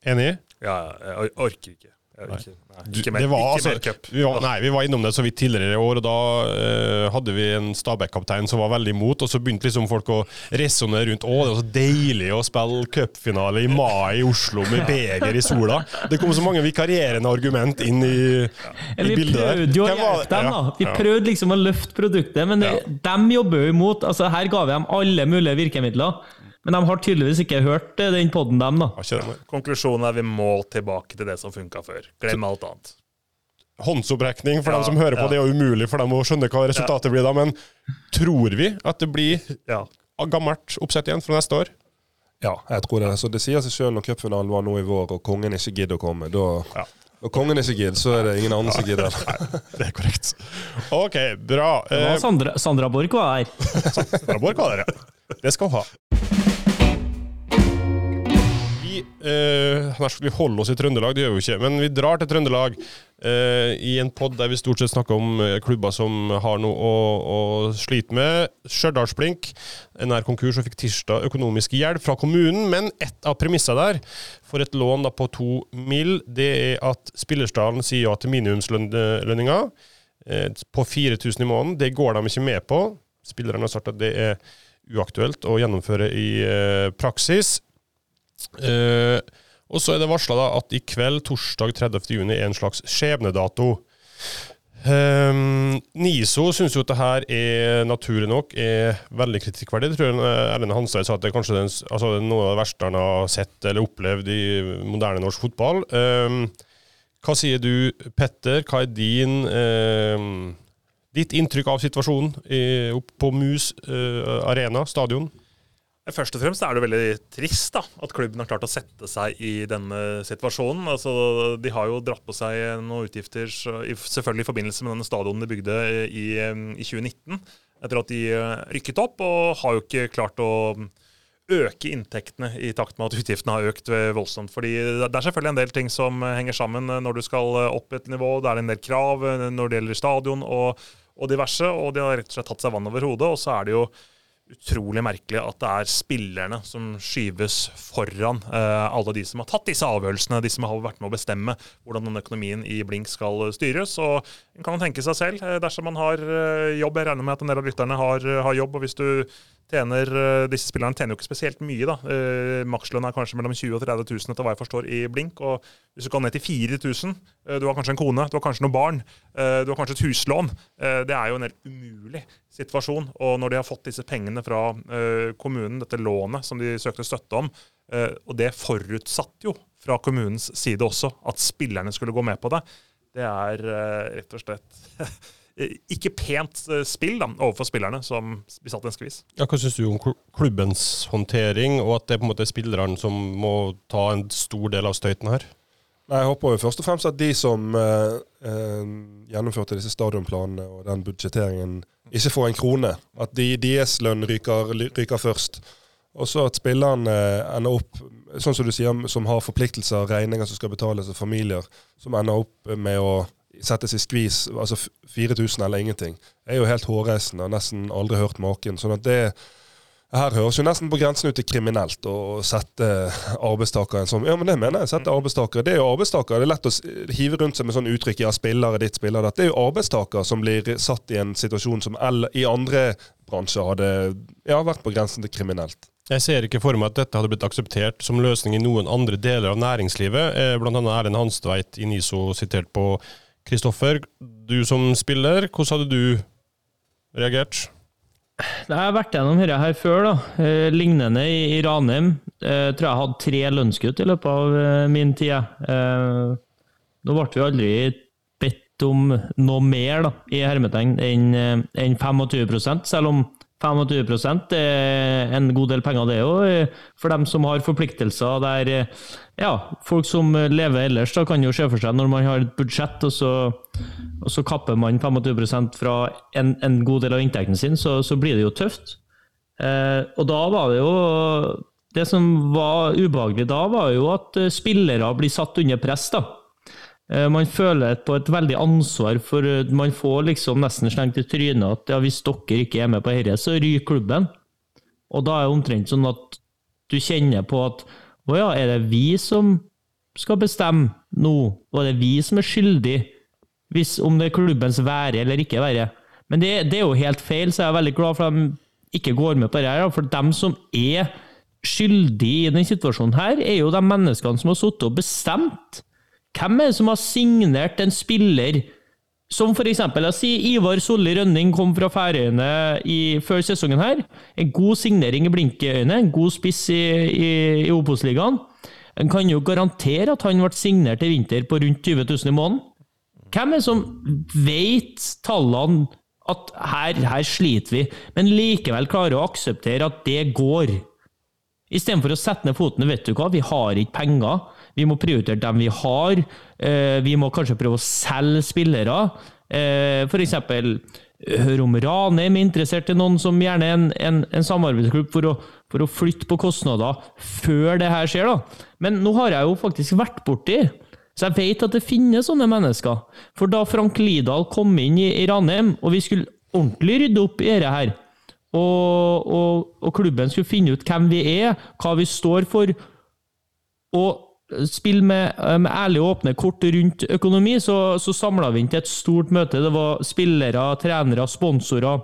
Enig? ja, jeg orker ikke. Jeg Nei. orker. Nei, ikke mer, det var ikke altså- mer cup. Vi var, nei, vi var innom det så vidt tidligere i år, og da uh, hadde vi en Stabæk-kaptein som var veldig imot, og så begynte liksom folk å resonnere rundt å, det var så deilig å spille cupfinale i mai i Oslo med beger i sola. Det kom så mange vikarierende argument inn i, i Vi bildet der. prøvde jo å hjelpe dem, da. Vi prøvde liksom å løfte produktet, men det, de jobber jo imot. Altså, her ga vi dem alle mulige virkemidler, men de har tydeligvis ikke hørt eh, den poden, dem, da. Konklusjonen er vi må tilbake til det som funka før. Glem alt annet. Håndsopprekning for Ja, dem som hører på, ja. det er umulig for dem å skjønne hva resultatet blir da, men tror vi at det blir Ja. gammelt oppsett igjen fra neste år? Ja, jeg tror det. Så det sier seg sjøl når cupfinalen var nå i vår, og kongen ikke gidder å komme. Da, Ja. Når kongen ikke gidder, så er det ingen andre som gidder. Nei, Det er korrekt. OK, bra. Det var Eh, Sandra, Sandra Borch var her. Sandra Borch, var er det? Det skal hun ha. Eh, vi holder oss i Trøndelag, det gjør vi jo ikke, men vi drar til Trøndelag eh, i en pod der vi stort sett snakker om eh, klubber som har noe å, å slite med. Stjørdalsblink er nær konkurs og fikk tirsdag økonomisk hjelp fra kommunen, men ett av premissene der for et lån på to mil, det er at Spillersdalen sier ja til minimumslønninga eh, på 4000 i måneden. Det går de ikke med på. Spillerne har sagt at det er uaktuelt å gjennomføre i eh, praksis. Eh, og så er det varsla at i kveld, torsdag 30. juni, er en slags skjebnedato. Um, NISO syns jo at det her er naturlig nok er veldig kritikkverdig. Det tror jeg eh, Erlend Hanstad sa at det er kanskje den, altså noe av det verste han har sett eller opplevd i moderne norsk fotball. Um, hva sier du, Petter? Hva er din um, ditt inntrykk av situasjonen i, på Mus uh, arena, stadion? Først og fremst er det veldig trist da, at klubben har klart å sette seg i denne situasjonen. Altså, de har jo dratt på seg noen utgifter, selvfølgelig i forbindelse med denne stadionen de bygde i, i 2019, etter at de eh, rykket opp, og har jo ikke klart å øke inntektene i takt med at utgiftene har økt ved voldsomt. Fordi det er selvfølgelig en del ting som henger sammen når du skal opp et nivå. Det er en del krav eh, når det gjelder stadion og, og diverse, og de har rett og slett tatt seg vann over hodet. Og så er det jo utrolig merkelig at det er spillerne som skyves foran eh, alle de som har tatt disse avgjørelsene, de som har vært med å bestemme hvordan denne økonomien i Blink skal styres. Og en kan tenke seg selv, eh, dersom man har eh, jobb, jeg regner med at en del av lytterne har, har jobb, og hvis du tjener, eh, disse spillerne tjener jo ikke spesielt mye. da. Eh, Makslønn er kanskje mellom 20 og 30 000 etter hva jeg forstår i Blink. og Hvis du går ned til 4000, eh, du har kanskje en kone, du har kanskje noen barn, eh, du har kanskje et huslån. Eh, det er jo en helt umulig situasjon. Og når de har fått disse pengene fra eh, kommunen, dette lånet som de søkte støtte om, og det forutsatte jo fra kommunens side også at spillerne skulle gå med på det, det er rett og slett ikke pent eh, spill da, overfor spillerne som blir satt en skvis. Ja, hva syns du om klubbens håndtering, og at det er på en måte spillerne som må ta en stor del av støyten her? Nei, Jeg håper jo først og fremst at de som eh, eh, gjennomførte disse stadionplanene og den budsjetteringen, ikke får en krone. At de, deres lønn ryker, ryker først. Og så at spillerne eh, ender opp, sånn som du sier, som har forpliktelser, regninger som skal betales og familier, som ender opp med å settes i skvis, altså 4000 eller ingenting. Er jo helt hårreisende, Har nesten aldri hørt maken. sånn at det her høres jo nesten på grensen ut til kriminelt å sette arbeidstakeren som Ja, men det mener jeg. Sette arbeidstakere. Det er jo arbeidstakere. Det er lett å hive rundt seg med sånn uttrykk ja, spillere ditt, spillere datt. Det er jo arbeidstakere som blir satt i en situasjon som i andre bransjer hadde ja, vært på grensen til kriminelt. Jeg ser ikke for meg at dette hadde blitt akseptert som løsning i noen andre deler av næringslivet. Eh, blant annet Erlend Hanstveit i NISO sitert på Kristoffer. Du som spiller, hvordan hadde du reagert? Jeg har vært gjennom dette her før. da. Eh, lignende i, Ranheim. Jeg tror jeg hadde tre lønnskutt i løpet av eh, min tid. Eh, nå ble vi aldri bedt om noe mer da, i hermetegn eh, enn 25 selv om 25 er en god del penger, det òg, for dem som har forpliktelser der ja, folk som lever ellers, da kan jo se for seg når man har et budsjett, og så, og så kapper man 25 fra en, en, god del av inntekten sin, så, så blir det jo tøft. Eh, og da var det jo Det som var ubehagelig da, var jo at spillere blir satt under press. da. Eh, man føler på et veldig ansvar, for eh, man får liksom nesten slengt i trynet at ja, hvis dere ikke er med på dette, så ryker klubben. Og da er det omtrent sånn at du kjenner på at å ja, er det vi som skal bestemme nå, og er det vi som er skyldig, hvis, om det er klubbens være eller ikke være? Men det, det, er jo helt feil, så jeg er veldig glad for at de ikke går med på det her. For dem som er skyldige i denne situasjonen her, er jo de menneskene som har sittet og bestemt hvem er det som har signert en spiller som eksempel, Ivar Solli Rønning kom fra Færøyene før sesongen her. En god signering i blinkeøyne, en god spiss i, i, i Obos-ligaen. En kan jo garantere at han ble signert i vinter på rundt 20 000 i måneden. Hvem er det som vet tallene at her, her sliter vi, men likevel klarer å akseptere at det går? Istedenfor å sette ned foten. Vet du hva, vi har ikke penger. Vi må prioritere dem vi har. Eh, vi må kanskje prøve å selge spillere. Eh, F.eks. høre om Ranheim er interessert i noen som gjerne er en, en, en samarbeidsklubb for å, for å, flytte på kostnader før det her skjer. da. Men nå har jeg jo faktisk vært borti så jeg vet at det finnes sånne mennesker. For da Frank Lidahl kom inn i, i Ranheim, og vi skulle ordentlig rydde opp i dette her, og, og, og, klubben skulle finne ut hvem vi er, hva vi står for, og spille med, med ærlige åpne kort rundt økonomi, så, så samla vi inn til et stort møte. Det var spillere, trenere, sponsorer,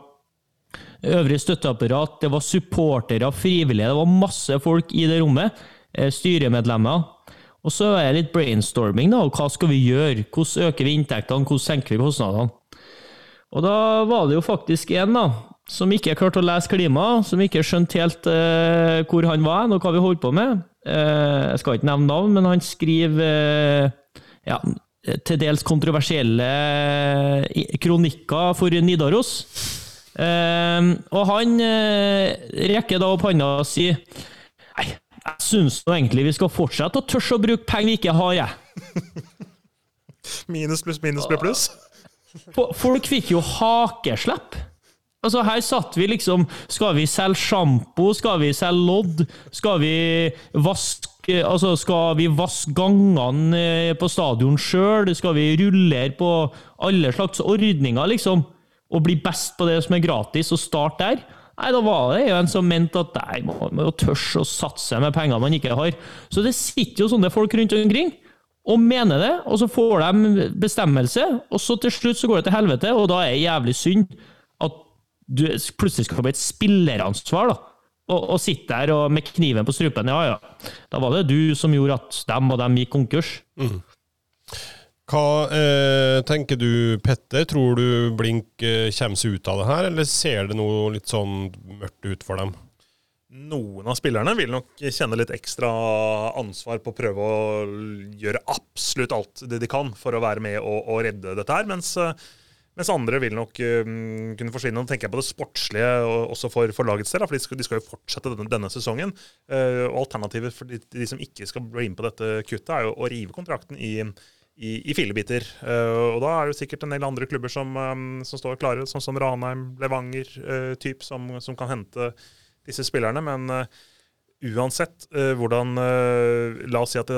øvrig støtteapparat, det var supportere, frivillige. Det var masse folk i det rommet. Eh, styremedlemmer. Og så er det litt brainstorming, da. Hva skal vi gjøre? Hvordan øker vi inntektene? Hvordan senker vi kostnadene? Og da var det jo faktisk en, da, som ikke klarte å lese klima, som ikke skjønte helt eh, hvor han var og hva vi holdt på med. Eh, jeg skal ikke nevne navn, men han skriver eh, ja, til dels kontroversielle kronikker for Nidaros. og han rekker da opp hånda og sier Nei, jeg syns nå egentlig vi skal fortsette å tørre å bruke penger vi ikke har, jeg. minus pluss minus blir pluss? Folk fikk jo hakeslepp. Altså, her satt vi liksom Skal vi selge sjampo? Skal vi selge lodd? Skal vi vaske Altså, skal vi vaske gangene eh, på stadion sjøl? Skal vi rullere på alle slags ordninger, liksom? Og bli best på det som er gratis, og starte der? Nei, da var det jo en som mente at nei, man må jo tørre å satse med penger man ikke har. Så det sitter jo sånne folk rundt omkring og mener det, og så får de bestemmelse, og så til slutt så går det til helvete, og da er det jævlig synd du plutselig skal få et spilleransvar. da, og, og sitte der og med kniven på strupen. Ja, ja. Da var det du som gjorde at dem og dem gikk konkurs. Mm. Hva eh, tenker du, Petter? Tror du Blink eh, kommer seg ut av det her, eller ser det noe litt sånn mørkt ut for dem? Noen av spillerne vil nok kjenne litt ekstra ansvar på å prøve å gjøre absolutt alt det de kan for å være med og, og redde dette her. Mens eh, mens andre vil nok um, kunne forsvinne. Nå tenker jeg på det sportslige også for, for lagets del, for de skal, de skal, jo fortsette denne, denne sesongen. Uh, Alternativet for de, de, som ikke skal bli inn på dette kuttet, er jo å rive kontrakten i, i, i filebiter. Uh, og da er det sikkert en del andre klubber som, um, som står klare, sånn som Ranheim, Levanger, uh, typ, som, som, kan hente disse spillerne. Men uansett hvordan La oss si at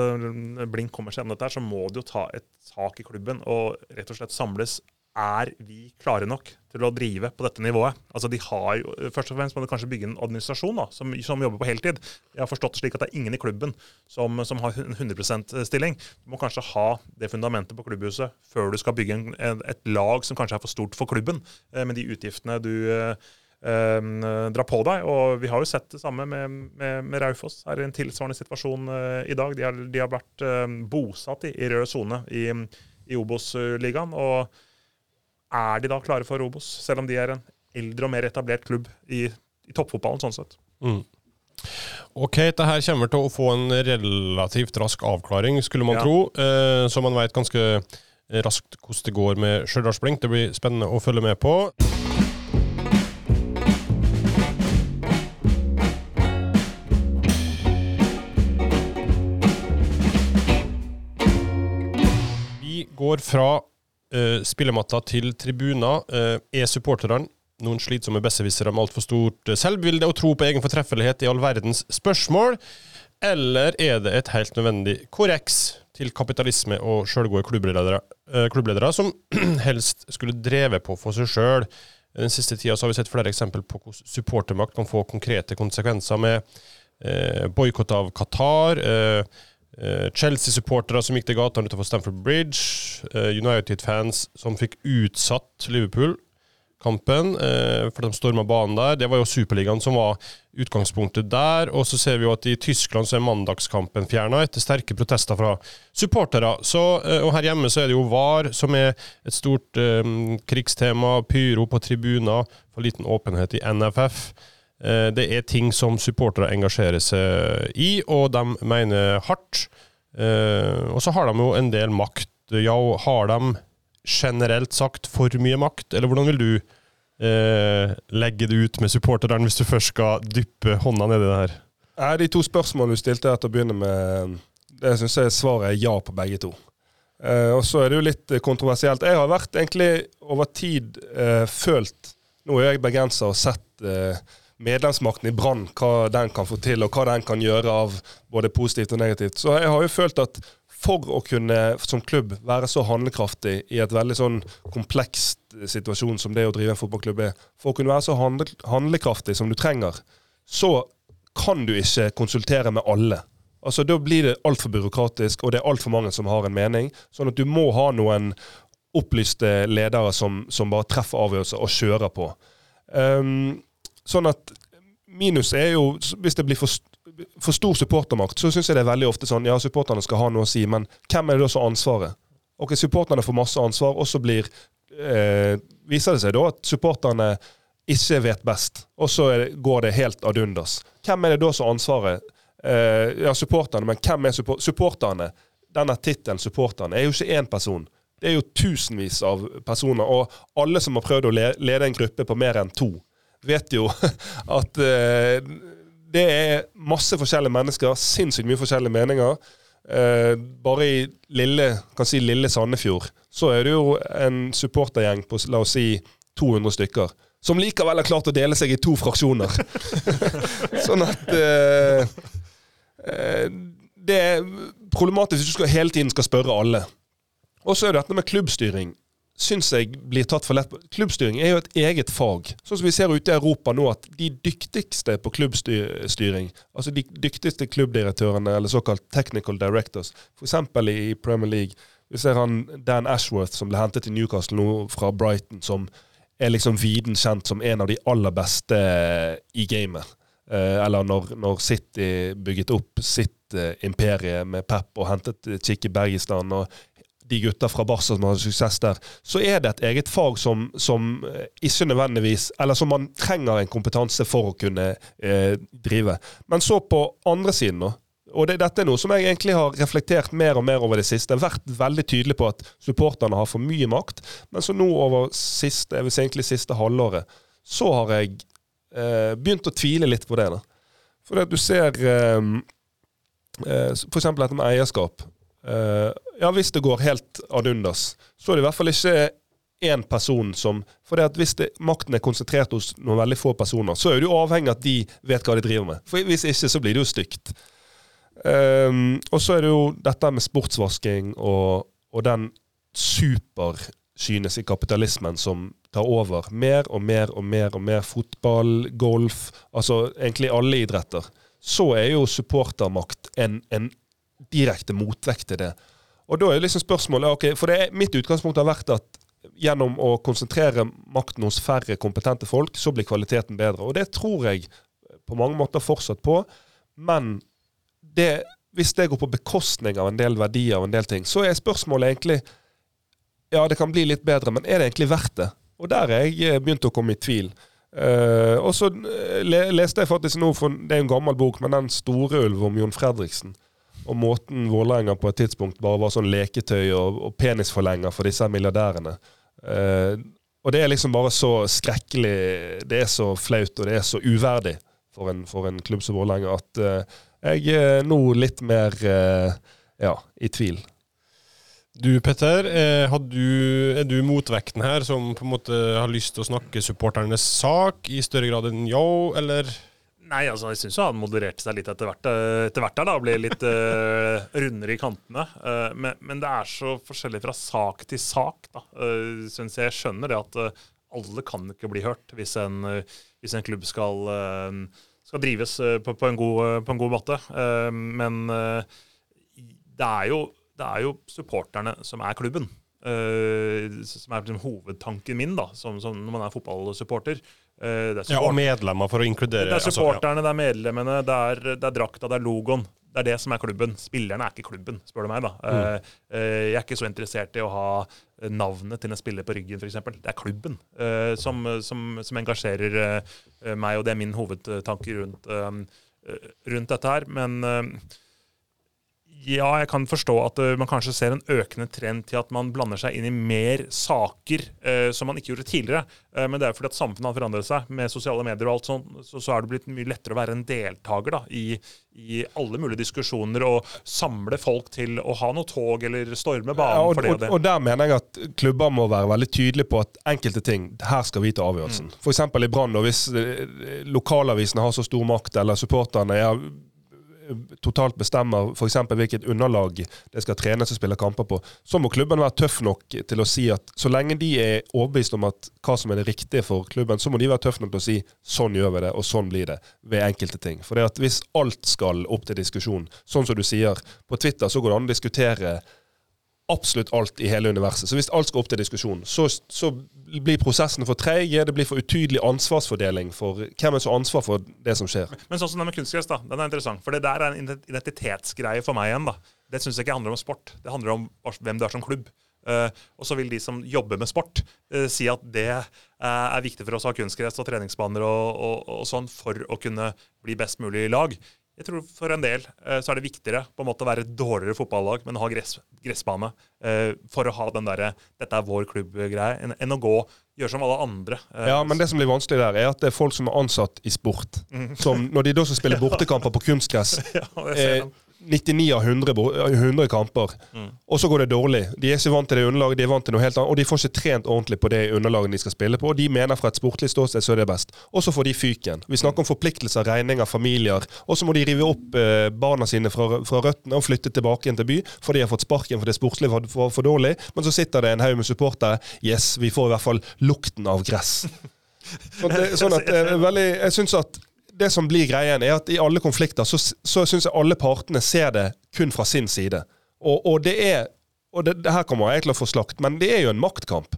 Blink kommer seg gjennom dette, her, så må det jo ta et tak i klubben og rett og slett samles er vi klare nok til å drive på dette nivået? Altså de har jo, Først og fremst må du kanskje bygge en administrasjon da, som, som, jobber på heltid. Jeg har forstått det slik at det er ingen i klubben som, som har 100 %-stilling. Du må kanskje ha det fundamentet på klubbhuset før du skal bygge en, et lag som kanskje er for stort for klubben, eh, med de utgiftene du, eh, drar på deg. Og vi har jo sett det samme med, med, med Raufoss. Er i en tilsvarende situasjon eh, i dag. De har, de har vært eh, bosatt i, i rød sone i, i Obos-ligaen. Og er de da klare for Obos, selv om de er en eldre og mer etablert klubb i, i toppfotballen sånn sett? Mm. Ok, dette her kommer til å få en relativt rask avklaring, skulle man ja. tro. Eh, så man vet ganske raskt hvordan det går med Stjørdals-Blink. Det blir spennende å følge med på. Vi går fra spillematta til tribuner. Uh, er supporterne noen slitsomme besserwissere med altfor stort selvbilde og tro på egen fortreffelighet i all verdens spørsmål? Eller er det et helt nødvendig korreks til kapitalisme og sjølgode klubbledere, eh, klubbledere, som helst skulle drevet på for seg sjøl? Den siste tida har vi sett flere eksempel på hvordan supportermakt kan få konkrete konsekvenser, med eh, boikott av Qatar. Eh, eh, Chelsea-supportere som gikk til gatene utenfor Stamford Bridge. Eh, United-fans som fikk utsatt Liverpool kampen, Fordi for de storma banen der. Det var jo Superligaen som var utgangspunktet der. Og så ser vi jo at i Tyskland så er mandagskampen fjerna etter sterke protester fra supportere. Så, og her hjemme så er det jo VAR som er et stort um, krigstema. Pyro på tribuner, for liten åpenhet i NFF. Uh, det er ting som supportere engasjerer seg i, og de mener hardt. Uh, og så har de jo en del makt. Ja, har de generelt sagt for mye makt, eller hvordan vil du eh, legge det ut med supporterne hvis du først skal dyppe hånda nedi det her? De to spørsmålene du stilte til å begynne med, det syns jeg svaret er ja på begge to. Eh, og så er det jo litt kontroversielt. Jeg har vært egentlig over tid eh, følt Nå er jeg bergenser og sett eh, medlemsmakten i Brann, hva den kan få til, og hva den kan gjøre av både positivt og negativt. Så jeg har jo følt at for å kunne som klubb være så handlekraftig i et veldig sånn komplekst situasjon som det å drive en fotballklubb er, for å kunne være så handlekraftig som du trenger, så kan du ikke konsultere med alle. Altså Da blir det altfor byråkratisk, og det er altfor mange som har en mening. Sånn at du må ha noen opplyste ledere som, som bare treffer avgjørelser og kjører på. Um, sånn at minus er jo, hvis det blir for for stor supportermakt, så syns jeg det er veldig ofte sånn ja, supporterne skal ha noe å si, men hvem er det da som har ansvaret? Ok, Supporterne får masse ansvar, og så blir eh, viser det seg da at supporterne ikke vet best, og så det, går det helt ad undas. Hvem er det da som har ansvaret? Eh, ja, supporterne, men hvem er support supporterne? Denne tittelen, supporterne, er jo ikke én person. Det er jo tusenvis av personer, og alle som har prøvd å lede en gruppe på mer enn to, vet jo at eh, det er masse forskjellige mennesker, sinnssykt mye forskjellige meninger. Eh, bare i lille, kan si lille Sandefjord så er det jo en supportergjeng på la oss si 200 stykker. Som likevel har klart å dele seg i to fraksjoner. sånn at eh, Det er problematisk hvis du skal, hele tiden skal spørre alle. Og så er det dette med klubbstyring syns jeg blir tatt for lett på. Klubbstyring er jo et eget fag. Sånn som vi ser ute i Europa nå, at de dyktigste på klubbstyring, altså de dyktigste klubbdirektørene, eller såkalt technical directors, f.eks. i Premier League Vi ser han Dan Ashworth, som ble hentet til Newcastle nå fra Brighton, som er liksom viden kjent som en av de aller beste i gamet. Eh, eller når, når, City bygget opp sitt eh, imperie med Pep og hentet Chicky Bergistan og de gutta fra Barca som har suksess der, så er det et eget fag som, som eh, ikke nødvendigvis Eller som man trenger en kompetanse for å kunne eh, drive. Men så på andre siden, da. og det, dette er noe som jeg egentlig har reflektert mer og mer over det siste. Vært veldig tydelig på at supporterne har for mye makt. Men så nå over siste, jeg vil si egentlig siste halvåret, så har jeg eh, begynt å tvile litt på det. da. For du ser eh, eh, f.eks. dette med eierskap. Uh, ja, hvis det går helt ad undas, så er det i hvert fall ikke én person som For det at hvis det, makten er konsentrert hos noen veldig få personer, så er du avhengig av at de vet hva de driver med. For Hvis ikke, så blir det jo stygt. Um, og så er det jo dette med sportsvasking og, og den superkyniske kapitalismen som tar over. Mer og mer og mer og mer fotball, golf, altså egentlig alle idretter. Så er jo supportermakt en, en direkte motvekt til det. Og da er liksom spørsmålet ok, For er, mitt utgangspunkt har vært at gjennom å konsentrere makten hos færre kompetente folk, så blir kvaliteten bedre. Og det tror jeg på mange måter fortsatt på. Men det, hvis det går på bekostning av en del verdier og en del ting, så er spørsmålet egentlig Ja, det kan bli litt bedre, men er det egentlig verdt det? Og der er jeg eh, begynt å komme i tvil. Uh, og så leste jeg faktisk nå, for det er en gammel bok, men den store ulv om Jon Fredriksen. Og måten Vålerenga på et tidspunkt bare var sånn leketøy og, og penisforlenger for disse milliardærene. Eh, og det er liksom bare så skrekkelig, det er så flaut og det er så uverdig for en, for en klubb som Vålerenga at eh, jeg er nå litt mer ja, i tvil. Du Petter, du, er du motvekten her, som på en måte har lyst til å snakke supporternes sak i større grad enn yo, eller? Nei, altså, jeg syns han modererte seg litt etter hvert, eh, etter hvert der, da, og ble litt uh, rundere i kantene. Uh, men, men, det er så forskjellig fra sak til sak, da. Uh, synes jeg skjønner det at alle kan ikke bli hørt hvis en, hvis en klubb skal, skal drives på, på, en god, på, en god, måte. men det er, jo, det er jo supporterne som er klubben. Som er liksom hovedtanken min da, som, som når man er fotballsupporter. Uh, ja, og medlemmer, for å inkludere. Det er supporterne, altså, ja. det er medlemmene, det er, det er, drakta, det er logoen. Det er det som er klubben. Spillerne er ikke klubben, spør du meg. da. Mm. Uh, jeg er ikke så interessert i å ha navnet til en spiller på ryggen, f.eks. Det er klubben som, som, som, engasjerer meg, og det er min hovedtanke rundt, rundt dette her. Men ja, jeg kan forstå at uh, man kanskje ser en økende trend til at man blander seg inn i mer saker uh, som man ikke gjorde tidligere. Uh, men det er fordi at samfunnet har forandret seg. Med sosiale medier og alt sånt, så, så er det blitt mye lettere å være en deltaker da, i, i, alle mulige diskusjoner og samle folk til å ha noe tog eller storme banen ja, og, for det og det. Og der mener jeg at klubber må være veldig tydelige på at enkelte ting, her skal vi ta avgjørelsen. Mm. F.eks. i Brann, hvis lokalavisene har så stor makt, eller supporterne er totalt bestemmer f.eks. hvilket underlag det skal trenes og spille kamper på, så må klubben være tøff nok til å si at så lenge de er overbevist om at hva som er det riktige for klubben, så må de være tøff nok til å si sånn gjør vi det, og sånn blir det ved enkelte ting. For det at hvis alt skal opp til diskusjon, sånn som du sier, på Twitter så går det an å diskutere absolutt alt i hele universet. Så hvis alt skal opp til diskusjon, så, så blir prosessene for treige, det blir for utydelig ansvarsfordeling for hvem er som har ansvar for det som skjer. Men sånn som det med kunstgress, da, den er interessant. For det der er en identitetsgreie for meg igjen. da. Det syns jeg ikke handler om sport. Det handler om hvem du er som klubb. Uh, og så vil de som jobber med sport, uh, si at det uh, er viktig for oss å ha kunstgress og treningsbaner og, og, og, sånn for å kunne bli best mulig i lag. Jeg tror For en del eh, så er det viktigere på en måte å være et dårligere fotballag, men ha gress, gressbane eh, for å ha den derre 'dette er vår klubb'-greie, enn, enn, å gå gjøre som alle andre. Eh. Ja, men det som blir vanskelig der, er at det er folk som er ansatt i sport. Mm. Som når de da skal spille bortekamper på kunstgress ja, 99 av 100, 100 kamper, mm. og så går det dårlig. De er ikke vant til det underlaget, de er vant til noe helt annet, og de får ikke trent ordentlig på det underlaget de skal spille på. Og de mener fra et sportlig ståsted så er det best. Og så får de fyken. Vi snakker om forpliktelser, regninger, familier. Og så må de rive opp eh, barna sine fra, fra, røttene og flytte tilbake igjen til by, for de har fått sparken for det sportslige var for, for dårlig. Men så sitter det en haug med supportere. Yes, vi får i hvert fall lukten av gress. Sånn, at, sånn at, eh, veldig, jeg synes at det som blir greien, er at i alle konflikter så, så syns jeg alle partene ser det kun fra sin side. Og, og det er og det, det her kommer jeg til å få slakt, men det er jo en maktkamp.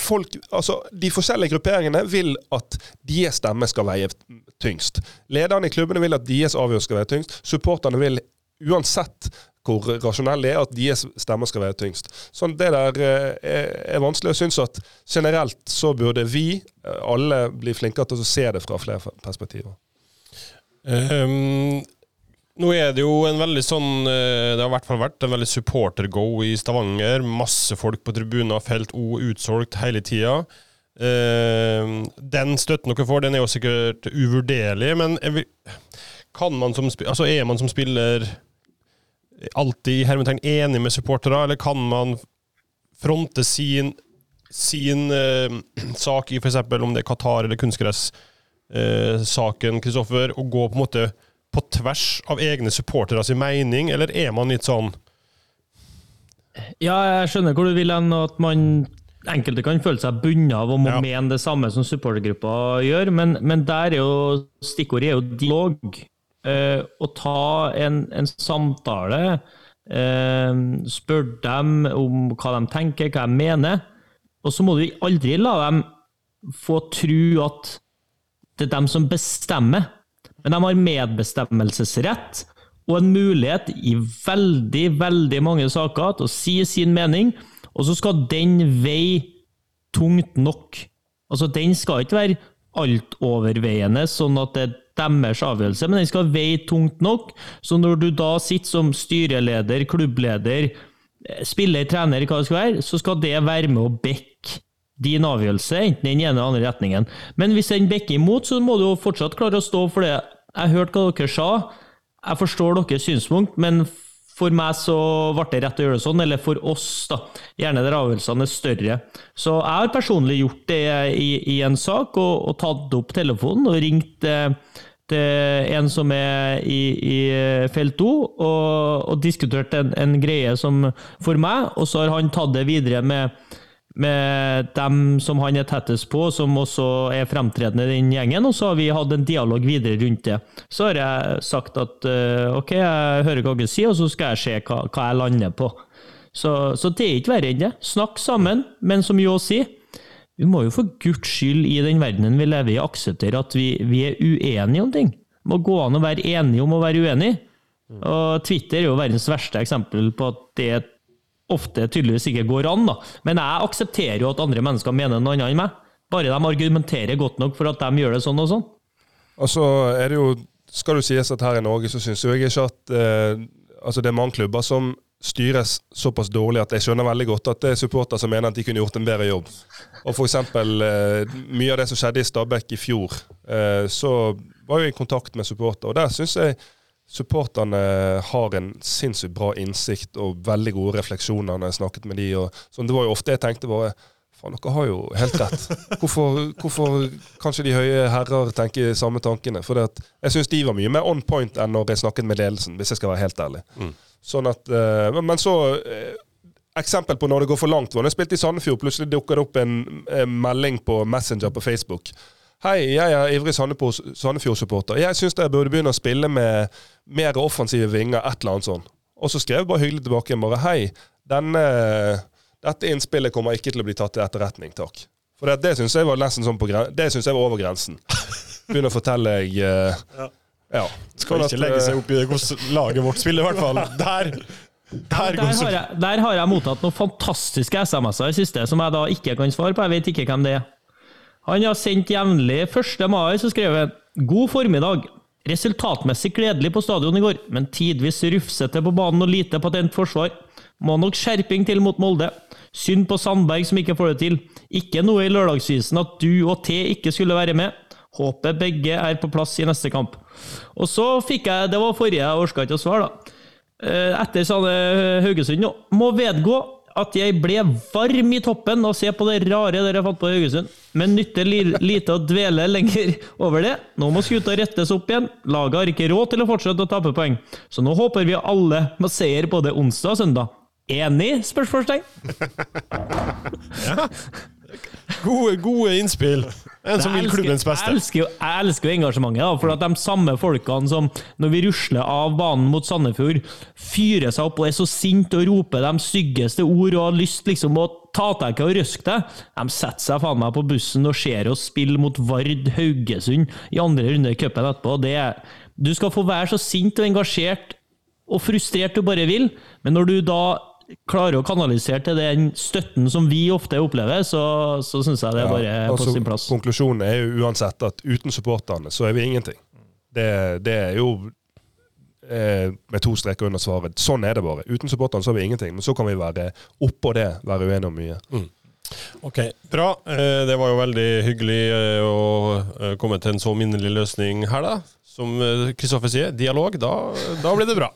Folk, altså, de forskjellige grupperingene vil at deres stemme skal veie tyngst. Lederne i klubbene vil at deres avgjørelse skal veie tyngst. Supporterne vil uansett hvor rasjonell det er, at deres stemmer skal være tyngst. Sånn det der eh, er, er vanskelig. Jeg syns at generelt så burde vi eh, alle bli flinkere til å se det fra flere perspektiver. Um, nå er det jo en veldig sånn eh, Det har i hvert fall vært en veldig supporter-go i Stavanger. Masse folk på tribuner, felt O utsolgt hele tida. Uh, den støtten dere får, den er jo sikkert uvurderlig, men kan man som, altså er man som spiller alltid hermetegn enig med supportere, eller kan man fronte sin, sin uh, sak i f.eks. om det er Qatar eller kunstgress? Eh, saken, Kristoffer, å gå på en måte på tvers av egne supportere sin mening, eller er man litt sånn Ja, jeg skjønner hvor du vil hen, at man enkelte kan føle seg bundet av å ja. mene det samme som supportergruppa gjør, men, men der er jo stikkordet er jo dialog. Eh, å ta en, en samtale, eh, spør dem om hva de tenker, hva de mener. Og så må du aldri la dem få tro at det er dem som bestemmer. Men de har medbestemmelsesrett og en mulighet i veldig, veldig mange saker til å si sin mening, og så skal den veie tungt nok. Altså, den skal ikke være altoverveiende, sånn at det er deres avgjørelse, men den skal veie tungt nok. Så når du da sitter som styreleder, klubbleder, spiller, trener, hva det skal være, så skal det være med å backe din avgjørelse, enten den ene eller andre retningen. Men hvis den bekker imot, så må du fortsatt klare å stå for det. Jeg hørte hva dere sa, jeg forstår deres synspunkt, men for meg så ble det rett å gjøre det sånn, eller for oss, da. Gjerne der avgjørelsene er større. Så jeg har personlig gjort det i, i en sak, og, og, tatt opp telefonen og ringt eh, til en som er i, i felt O, og, og diskutert en, en, greie som for meg, og så har han tatt det videre med med dem som han er tettest på, som også er fremtredende i den gjengen, og så har vi hatt en dialog videre rundt det. Så har jeg sagt at uh, ok, jeg hører hva dere sier, og så skal jeg se hva, hva jeg lander på. Så, så, det er ikke verre enn det. Snakk sammen, men som Jo sier, vi må jo for guds skyld i den verdenen vi lever i, akseptere at vi, vi er uenige om ting. Det må gå an å være enige om å være uenige. Og Twitter er jo verdens verste eksempel på at det er et ofte tydeligvis ikke går an. da. Men jeg aksepterer jo at andre mennesker mener noe annet enn meg. Bare de argumenterer godt nok for at de gjør det sånn og sånn. Og så er det jo, skal du sies at her i Norge så syns jeg ikke at eh, altså det er mange klubber som styres såpass dårlig at jeg skjønner veldig godt at det er supporter som mener at de kunne gjort en bedre jobb. Og f.eks. Eh, mye av det som skjedde i Stabæk i fjor, eh, så var jo i kontakt med supporter, og der syns jeg supporterne har en sinnssykt bra innsikt og veldig gode refleksjoner når jeg snakket med de. Og, sånn, det var jo ofte jeg tenkte bare Faen, dere har jo helt rett. Hvorfor, hvorfor kan ikke de høye herrer tenke samme tankene? For jeg syns de var mye mer on point enn når jeg snakket med ledelsen, hvis jeg skal være helt ærlig. Mm. Sånn at, uh, Men så uh, Eksempel på når det går for langt. Når jeg spilte i Sandefjord, plutselig dukka det opp en, en melding på Messenger på Facebook. Hei, jeg er ivrig Sandefjord-supporter. Jeg syns dere burde begynne å spille med mer offensive vinger, et eller annet sånt. Og så skrev jeg bare hyggelig tilbake bare hei, denne, dette innspillet kommer ikke til å bli tatt til etterretning, takk. For det, det syns jeg var nesten sånn på Det syns jeg var over grensen. Begynner å fortelle jeg uh, ja. ja. Skal ikke legge seg opp i hvordan laget vårt spiller, i hvert fall. Der der, der, har jeg, der, har jeg, mottatt noen fantastiske SMS-er i siste, som jeg da ikke kan svare på. Jeg vet ikke hvem det er. Han har sendt jevnlig 1. mai, så skrev han God formiddag. Resultatmessig gledelig på stadion i går, men tidvis rufsete på banen og lite patent forsvar. Må nok skjerping til mot Molde. Synd på Sandberg som ikke får det til. Ikke noe i lørdagsvisen at du og T ikke skulle være med. Håper begge er på plass i neste kamp. Og så fikk jeg Det var forrige, jeg orka ikke å svare, da. Eh, etter sa Haugesund nå. Må vedgå at jeg ble varm i toppen og se på det rare dere fant på Haugesund. Men nytter lite å dvele lenger over det. Nå må skuta rettes opp igjen. Laget har ikke råd til å fortsette å tape poeng. Så nå håper vi alle på seier både onsdag og søndag. Enig? spørsmålstegn. ja. Gode, gode innspill. En som vil klubbens beste. Jeg elsker, jo, jeg elsker jo engasjementet. Da, for at de samme folkene som når vi rusler av banen mot Sandefjord, fyrer seg opp og er så sinte og roper de styggeste ord og har lyst liksom å ta deg ikke og røske deg, de setter seg faen meg på bussen og ser oss spille mot Vard Haugesund i andre runde i cupen etterpå. Det, du skal få være så sint og engasjert og frustrert du bare vil, men når du da klarer å kanalisere til den støtten som vi ofte opplever, så, så syns jeg det er bare ja, på sin plass. Konklusjonen er jo uansett at uten supporterne så er vi ingenting. Det, det er jo eh, med to streker under svaret. Sånn er det bare. Uten supporterne så er vi ingenting. Men så kan vi være oppå det, være uenige om mye. Mm. Ok, bra. Eh, det var jo veldig hyggelig eh, å komme til en så minnelig løsning her, da. Som Kristoffer sier, dialog. Da, da blir det bra.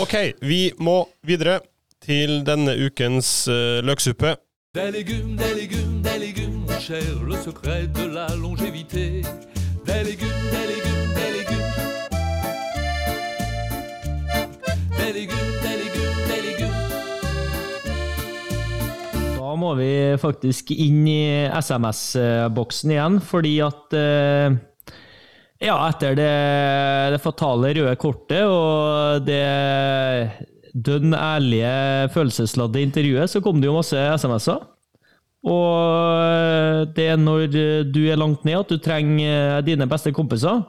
Ok, vi må videre til denne ukens uh, løksuppe. Des légumes, des légumes, des légumes, mon cher, le secret de la longévité. Des légumes, des légumes, des légumes. Des légumes, des légumes, des légumes. Da må vi faktisk inn i SMS-boksen igjen, fordi at uh, ja, etter det, det, fatale røde kortet og det dønn ærlige, følelsesladde intervjuet, så kom det jo masse SMS-er. Og det er når du er langt ned at du trenger dine beste kompiser.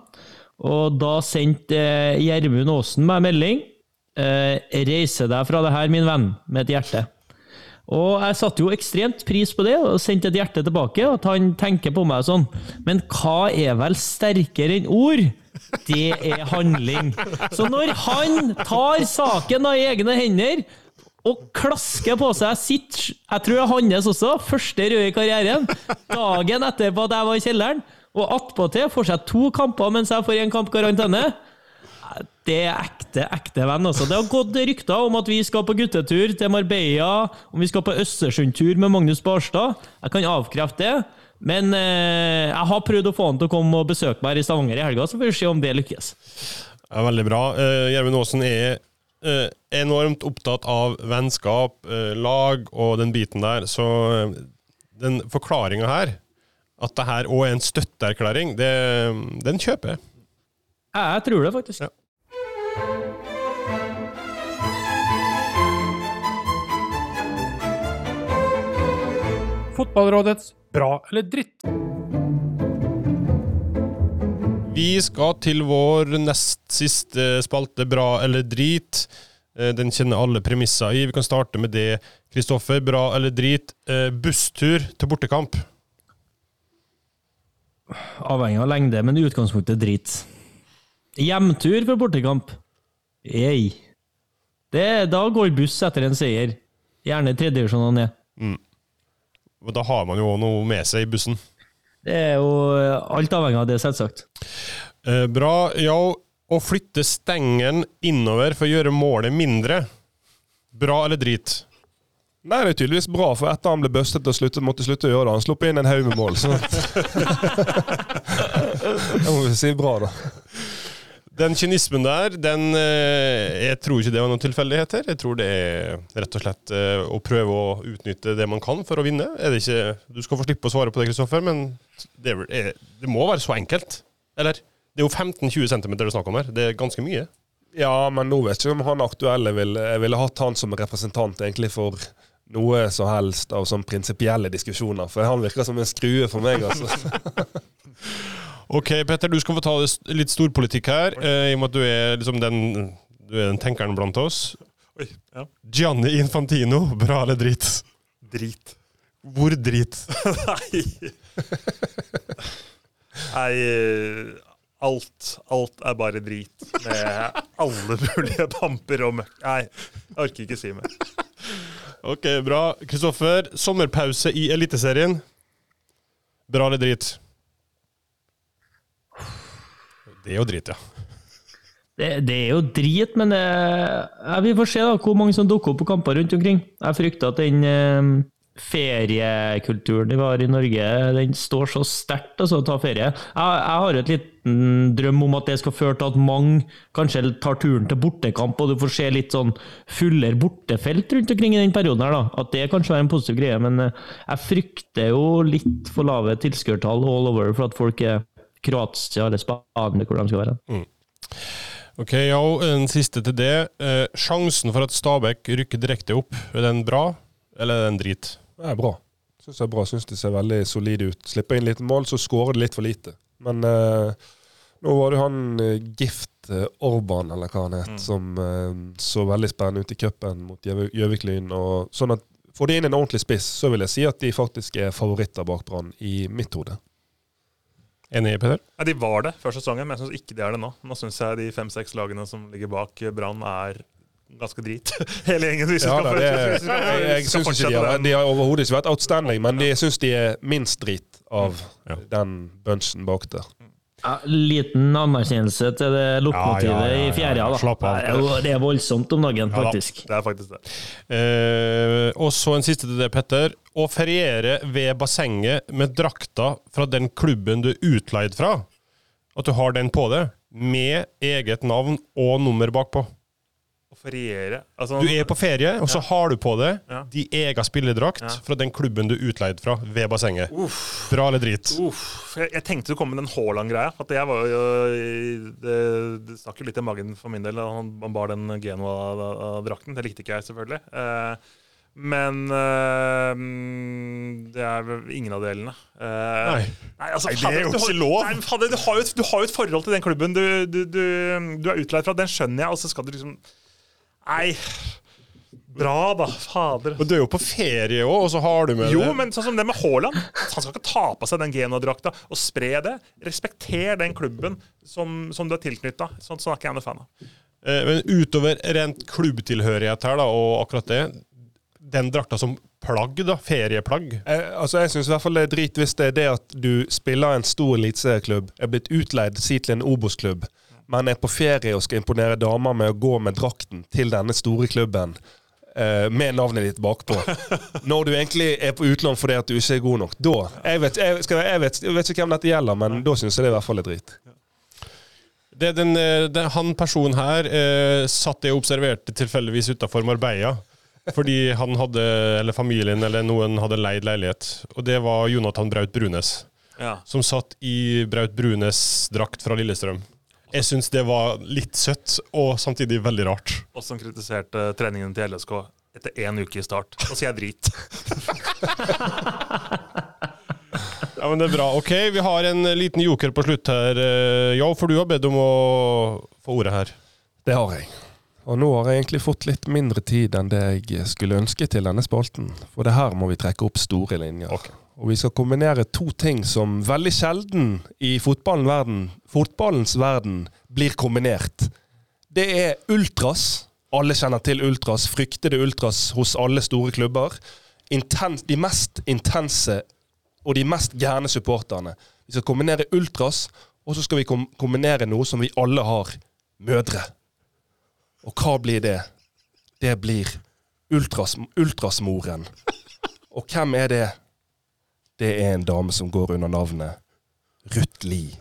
Og da sendte Gjermund Aasen meg melding. Eh, 'Reise deg fra det her, min venn', med et hjerte. Og jeg satte jo ekstremt pris på det, og sendte et hjerte tilbake. At han tenker på meg sånn. Men hva er vel sterkere enn ord? Det er handling. Så når han tar saken i egne hender og klasker på seg sitt Jeg tror det er hans også. Første røde i karrieren. Dagen etterpå at jeg var i kjelleren. Og attpåtil får seg to kamper mens jeg får én kamp karantene. Det er ekte, ekte venn. Altså. Det har gått rykter om at vi skal på guttetur til Marbella, om vi skal på Østersundtur med Magnus Barstad. Jeg kan avkrefte det. Men eh, jeg har prøvd å få han til å komme og besøke meg her i Stavanger i helga, så får vi se om det lykkes. Ja, veldig bra. Uh, Gjermund Aasen er uh, enormt opptatt av vennskap, uh, lag og den biten der. Så uh, den forklaringa her, at det her òg er en støtteerklæring, det- den kjøper jeg. Jeg tror det, faktisk. Ja. Fotballrådets bra eller dritt. Vi skal til vår nest siste spalte, bra eller drit. Eh, Den kjenner alle premisser i. Vi kan starte med det. Kristoffer, bra eller drit? Eh, Busstur til bortekamp. Avhengig av lengde, men i utgangspunktet drit. Hjemtur for bortekamp? Ei. Det, da går buss etter en seier. Gjerne tredjedivisjon og ned. Og Da har man jo også noe med seg i bussen. Det er jo alt avhengig av det, selvsagt. Eh, bra. Ja, å flytte stengen innover for å gjøre målet mindre. Bra eller drit? Nei, det er tydeligvis bra, for etter han ble bustet og sluttet, måtte slutte å gjøre det. Han slapp inn en haug med mål. Sånn. det må vi si bra, da. Den kynismen der, den eh, Jeg tror ikke det var noen tilfeldigheter. Jeg tror det er rett og slett eh, å prøve å utnytte det man kan for å vinne. Er det ikke Du skal få slippe å svare på det, Kristoffer, men det, er, er, det må være så enkelt? Eller? Det er jo 15-20 cm det er snakk om her. Det er ganske mye. Ja, men nå vet jeg ikke om han aktuelle ville Jeg ville hatt han som representant egentlig for noe som helst av sånn prinsipielle diskusjoner. For han virker som en skrue for meg, altså. Ok, Petter, du skal få ta litt storpolitikk her, eh, i og med at du er liksom den du er den tenkeren blant oss. Oi, ja. Gianni Infantino, bra eller drit? Drit. Hvor drit? Nei Nei eh, Alt, alt er bare drit. Med alle mulige pamper og møkk. Nei, jeg orker ikke si mer. Ok, bra. Kristoffer, sommerpause i Eliteserien. Bra eller drit? Det er jo drit, ja. Det, det er jo drit, men det, ja, vi får se da hvor mange som dukker opp på kamper rundt omkring. Jeg frykter at den eh, feriekulturen vi har i Norge, den står så sterkt, altså, å ta ferie. Jeg, jeg har et liten drøm om at det skal føre til at mange kanskje tar turen til bortekamp, og du får se litt sånn fullere bortefelt rundt omkring i den perioden her, da. At det kanskje er en positiv greie, men eh, jeg frykter jo litt for lave tilskuertall all over for at folk er Kroatia eller Spania, hvor de skal være. Ok, ja, og en siste til det. Eh, sjansen for at Stabæk rykker direkte opp, er den bra, eller er den drit? Det er bra. Syns det er bra. Syns det ser veldig solid ut. Slipper inn lite mål, så skårer det litt for lite. Men eh, nå var det han eh, Gift eh, Orban, eller hva han het, som eh, så veldig spennende ut i cupen mot Gjøv- Gjøvik-Lyn. Sånn at Får de inn en ordentlig spiss, så vil jeg si at de faktisk er favoritter bak Brann, i mitt hode. Enig, Peder? Ja, De var det før sesongen, men jeg syns ikke de er det nå. Nå syns jeg de fem-seks lagene som ligger bak Brann, er ganske drit. Hele gjengen. Hvis Ja, skal, det, jeg, jeg syns ikke de har, de har overhodet ikke vært outstanding, men jeg syns de er minst drit av Ja. den bunchen bak der. Ja, liten anerkjennelse til det lokomotivet Ja, ja, i fjerde. da. slapp av. Det er voldsomt om dagen, da. faktisk. Det er faktisk det. Eh, og så en siste til det, Petter. Å feriere ved bassenget med drakta fra den klubben du er utleid fra, at du har den på deg, med eget navn og nummer bakpå. Å feriere altså, Du er på ferie, og så har du på deg Ja. din egen spilledrakt Ja. fra den klubben du er utleid fra, ved bassenget. Bra eller drit? Uff, jeg, jeg tenkte du kom med den Haaland-greia. At jeg var jo Det, det stakk jo litt i magen for min del. Han, han bar den Genoa-drakten. Det likte ikke jeg, selvfølgelig. Eh, Men øh, det er ingen av delene. Uh, Nei. Nei, altså, Nei, det er jo har- ikke lov. Nei, fader, du, har jo, et- du har jo et forhold til den klubben du, du, du, du er utleid fra. Den skjønner jeg, og så skal du liksom Nei. Bra, da. Fader. Og du er jo på ferie òg, og så har du med Jo, det men sånn som det med Haaland. Han skal ikke ta på seg den Genoa-drakta og spre det. Respekter den klubben som, som du er tilknytta. Sånn, sånn er ikke jeg med fan av. Eh, Men utover rent klubbtilhørighet her, da, og akkurat det Den drakta som plagg, da, ferieplagg Eh, altså Jeg syns det er drit hvis det er det at du spiller en stor eliteserieklubb, er blitt utleid si til en Obos-klubb, men er på ferie og skal imponere damer med å gå med drakten til denne store klubben. eh, med navnet ditt bakpå. Når du egentlig er på utlån fordi at du ikke er god nok. Da Jeg vet, jeg, skal, jeg vet, jeg vet ikke hvem dette gjelder, men da syns jeg det i hvert fall er drit. det, den, eh, den, Han personen her eh, satt jeg og observerte tilfeldigvis utafor Marbella. Fordi han hadde, eller familien eller noen hadde leid leilighet. Og det var Jonathan Braut Brunes. Ja. Som satt i Braut Brunes drakt fra Lillestrøm. Jeg syns det var litt søtt, og samtidig veldig rart. Og som kritiserte treningen til LSK etter én uke i start. Og sier jeg drit. Ja, men det er bra. Ok, vi har en liten joker på slutt her. eh, Ja, for du har bedt om å få ordet her. Det har jeg. Og nå har jeg egentlig fått litt mindre tid enn det jeg skulle ønske til denne spalten. For det her må vi trekke opp store linjer. Ok. Og vi skal kombinere to ting som veldig sjelden i fotballen verden, fotballens verden blir kombinert. Det er ultras. Alle kjenner til ultras. Fryktede ultras hos alle store klubber. Intens, de mest intense og de mest gærne supporterne. Vi skal kombinere ultras, og så skal vi kom kombinere noe som vi alle har. Mødre. Og hva blir det? Det blir ultras, ultrasmoren. Og hvem er det? Det er en dame som går under navnet Ruth Lie.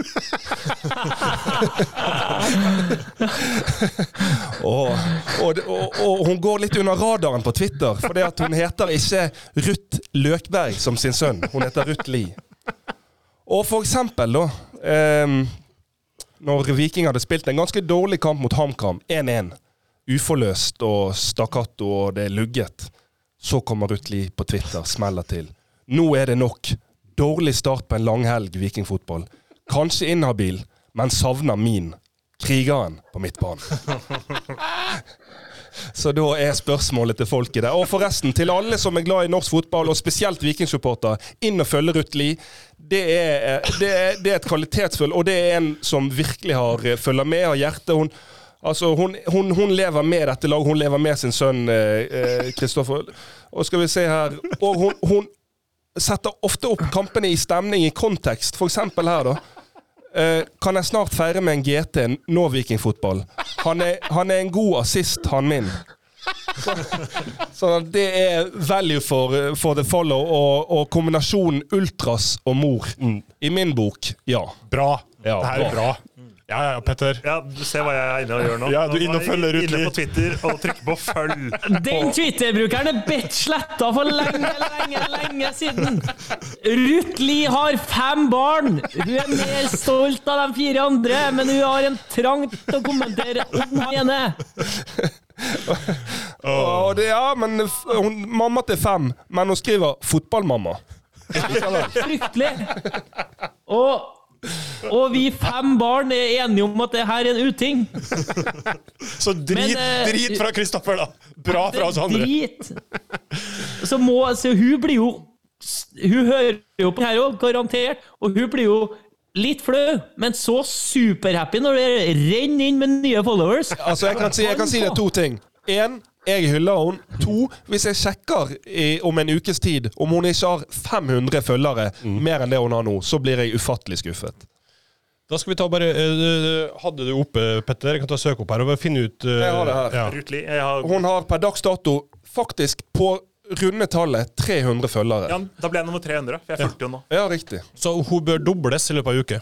og, og, og, og hun går litt under radaren på Twitter, for det at hun heter ikke Ruth Løkberg som sin sønn. Hun heter Ruth Lie. Og for eksempel, da ehm, Når Viking hadde spilt en ganske dårlig kamp mot HamKam, 1-1, uforløst og stakkato og det er lugget, så kommer Ruth Lie på Twitter, smeller til. Nå er det nok. Dårlig start på en langhelg vikingfotball. Kanskje inhabil, men savner min. Krigeren på midtbanen. Så da er spørsmålet til folket der. Og forresten, til alle som er glad i norsk fotball, og spesielt vikingsupporter, inn og følge Ruth Lie. Det er, det, det er et kvalitetsfull, og det er en som virkelig har eh, følger med, har hjerte. Hun, altså, hun, hun, hun lever med dette laget, hun lever med sin sønn Kristoffer. og skal vi se her Og hun setter ofte opp kampene i stemning, i kontekst. Eksempel her, da. Eh, kan jeg snart feire med en GT nå vikingfotball? Han er, han er en god assist, han min. Så, så det er value for, for the follow, og, og kombinasjonen ultras og mor. I min bok, ja. Bra. Ja, det her er bra. Ja, ja, ja, Petter. Ja, Du ser hva jeg er inne og gjør nå. Ja, du er inne og følger ut Inne på Twitter og trykker på følg. Den Twitter-brukeren er bedt sletta for lenge, lenge, lenge siden. Ruth Lie har fem barn. Hun er mer stolt av de fire andre, men hun har en trang til å kommentere om henne. ene. oh. det, ja men f- hun, mamma til fem, men hun skriver 'fotballmamma'. Fryktelig. Og, og vi fem barn er enige om at det her er en uting. Så drit, Men, eh, drit fra Kristoffer, da! Bra fra oss andre. Drit. Så må så hun blir jo Hun hører jo på det her òg, garantert. Og hun blir jo litt flau, men så superhappy når det renner inn med nye followers. Altså, jeg kan si, jeg kan si det to ting. Én, jeg hyller henne. To, hvis jeg sjekker i, om en ukes tid om hun ikke har 500 følgere mer enn det hun har nå, så blir jeg ufattelig skuffet. Da skal vi ta bare uh, Hadde du oppe, Petter? Jeg kan ta søk opp her og finne ut uh, Jeg har det her. Ja. Har Hun har per dags dato faktisk på runde tallet 300 følgere. ja, Da ble jeg nummer 300, for jeg fulgte jo nå. Ja, riktig. Så hun bør dobles i løpet av en uke.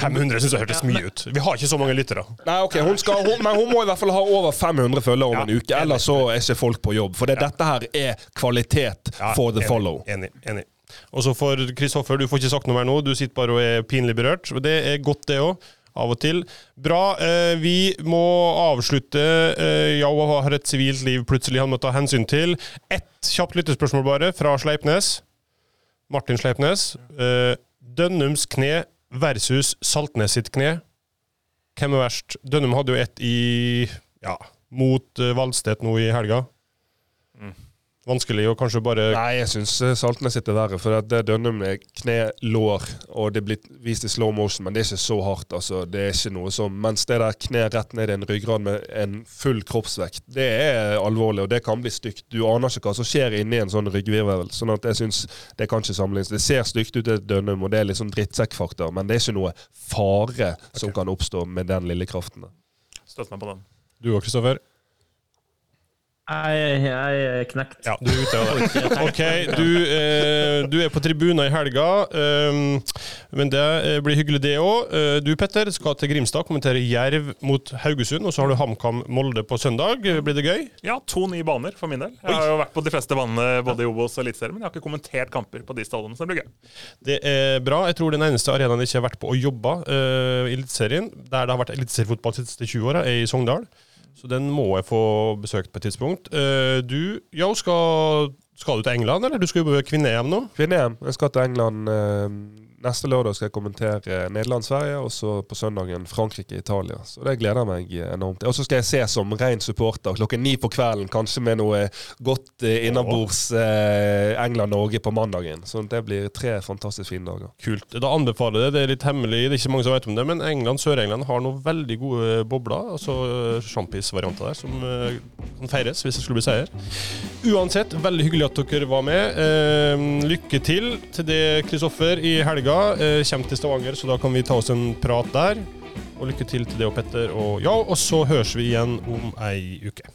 500 syns jeg hørtes mye ut. Vi har ikke så mange lyttere. Nei, ok, hun skal, hun, Men hun må i hvert fall ha over 500 følgere om Ja, en uke, ellers så er ikke folk på jobb. For det, dette her er kvalitet Ja, for the enig, follow. Enig. enig. Og så for Kristoffer, du får ikke sagt noe mer nå. Du sitter bare og er pinlig berørt. Og Det er godt, det òg. av og til. Bra. Eh, vi må avslutte. Eh, Jau har et sivilt liv plutselig han må ta hensyn til. Ett kjapt lyttespørsmål bare, fra Sleipnes. Martin Sleipnes. Eh, Dønnums kne versus Saltnes sitt kne. Hvem er verst? Dønnum hadde jo ett i ja, mot uh, Valstedt nå i helga. Mm. Vanskelig å kanskje bare Nei, jeg syns eh, Saltnes sitter verre. For det er Dønnum med kne, lår, og det blir vist i slow motion, men det er ikke så hardt. altså. Det er ikke noe som, Mens det der kne rett ned i en ryggrad med en full kroppsvekt, det er alvorlig, og det kan bli stygt. Du aner ikke hva som skjer inni en sånn ryggvirvel. sånn at jeg synes det kan ikke sammenlignes. Det ser stygt ut, det Dønnum, og det er litt sånn drittsekkfaktor, men det er ikke noe fare som kan oppstå med den lille kraften. Støtt meg på den. Du òg, Kristoffer? Jeg, jeg er knekt. Ja, du er ute av det. OK, du, eh, du er på tribunen i helga, um, men det eh, blir hyggelig, det òg. Uh, du, Petter, skal til Grimstad kommentere Jerv mot Haugesund, og så har du HamKam Molde på søndag. Blir det gøy? Ja, to nye baner for min del. Jeg har jo vært på de fleste banene både i Obos og Eliteserien, men jeg har ikke kommentert kamper på de stallene, så det blir gøy. Det er bra. Jeg tror den eneste arenaen jeg ikke har vært på og jobba uh, i Eliteserien, der det har vært eliteseriefotball de siste 20 åra, er i Sogndal. Så den må jeg få besøkt på et tidspunkt. Uh, du, ja, skal, skal, du til England, eller du skal jo på kvinne-EM nå? Kvinne-EM. Jeg skal til England uh, neste lørdag. skal jeg kommentere Nederland-Sverige, og så på søndagen Frankrike-Italia. Så det gleder jeg meg enormt til. Og så skal jeg se som ren supporter klokken ni på kvelden, kanskje med noe godt innabords eh, England-Norge på mandagen. Så det blir tre fantastisk fine dager. Kult. Da anbefaler jeg det. Det er litt hemmelig, det er ikke mange som vet om det, men England, Sør-England har noen veldig gode bobler. Altså sjampis-varianter der, som kan feires hvis det skulle bli seier. Uansett, veldig hyggelig at dere var med. Eh, lykke til til det, Kristoffer, i helga. Eh, Kommer til Stavanger, så da kan vi ta oss en prat der. Og lykke til til det og Petter og ja, og så høres vi igjen om ei uke.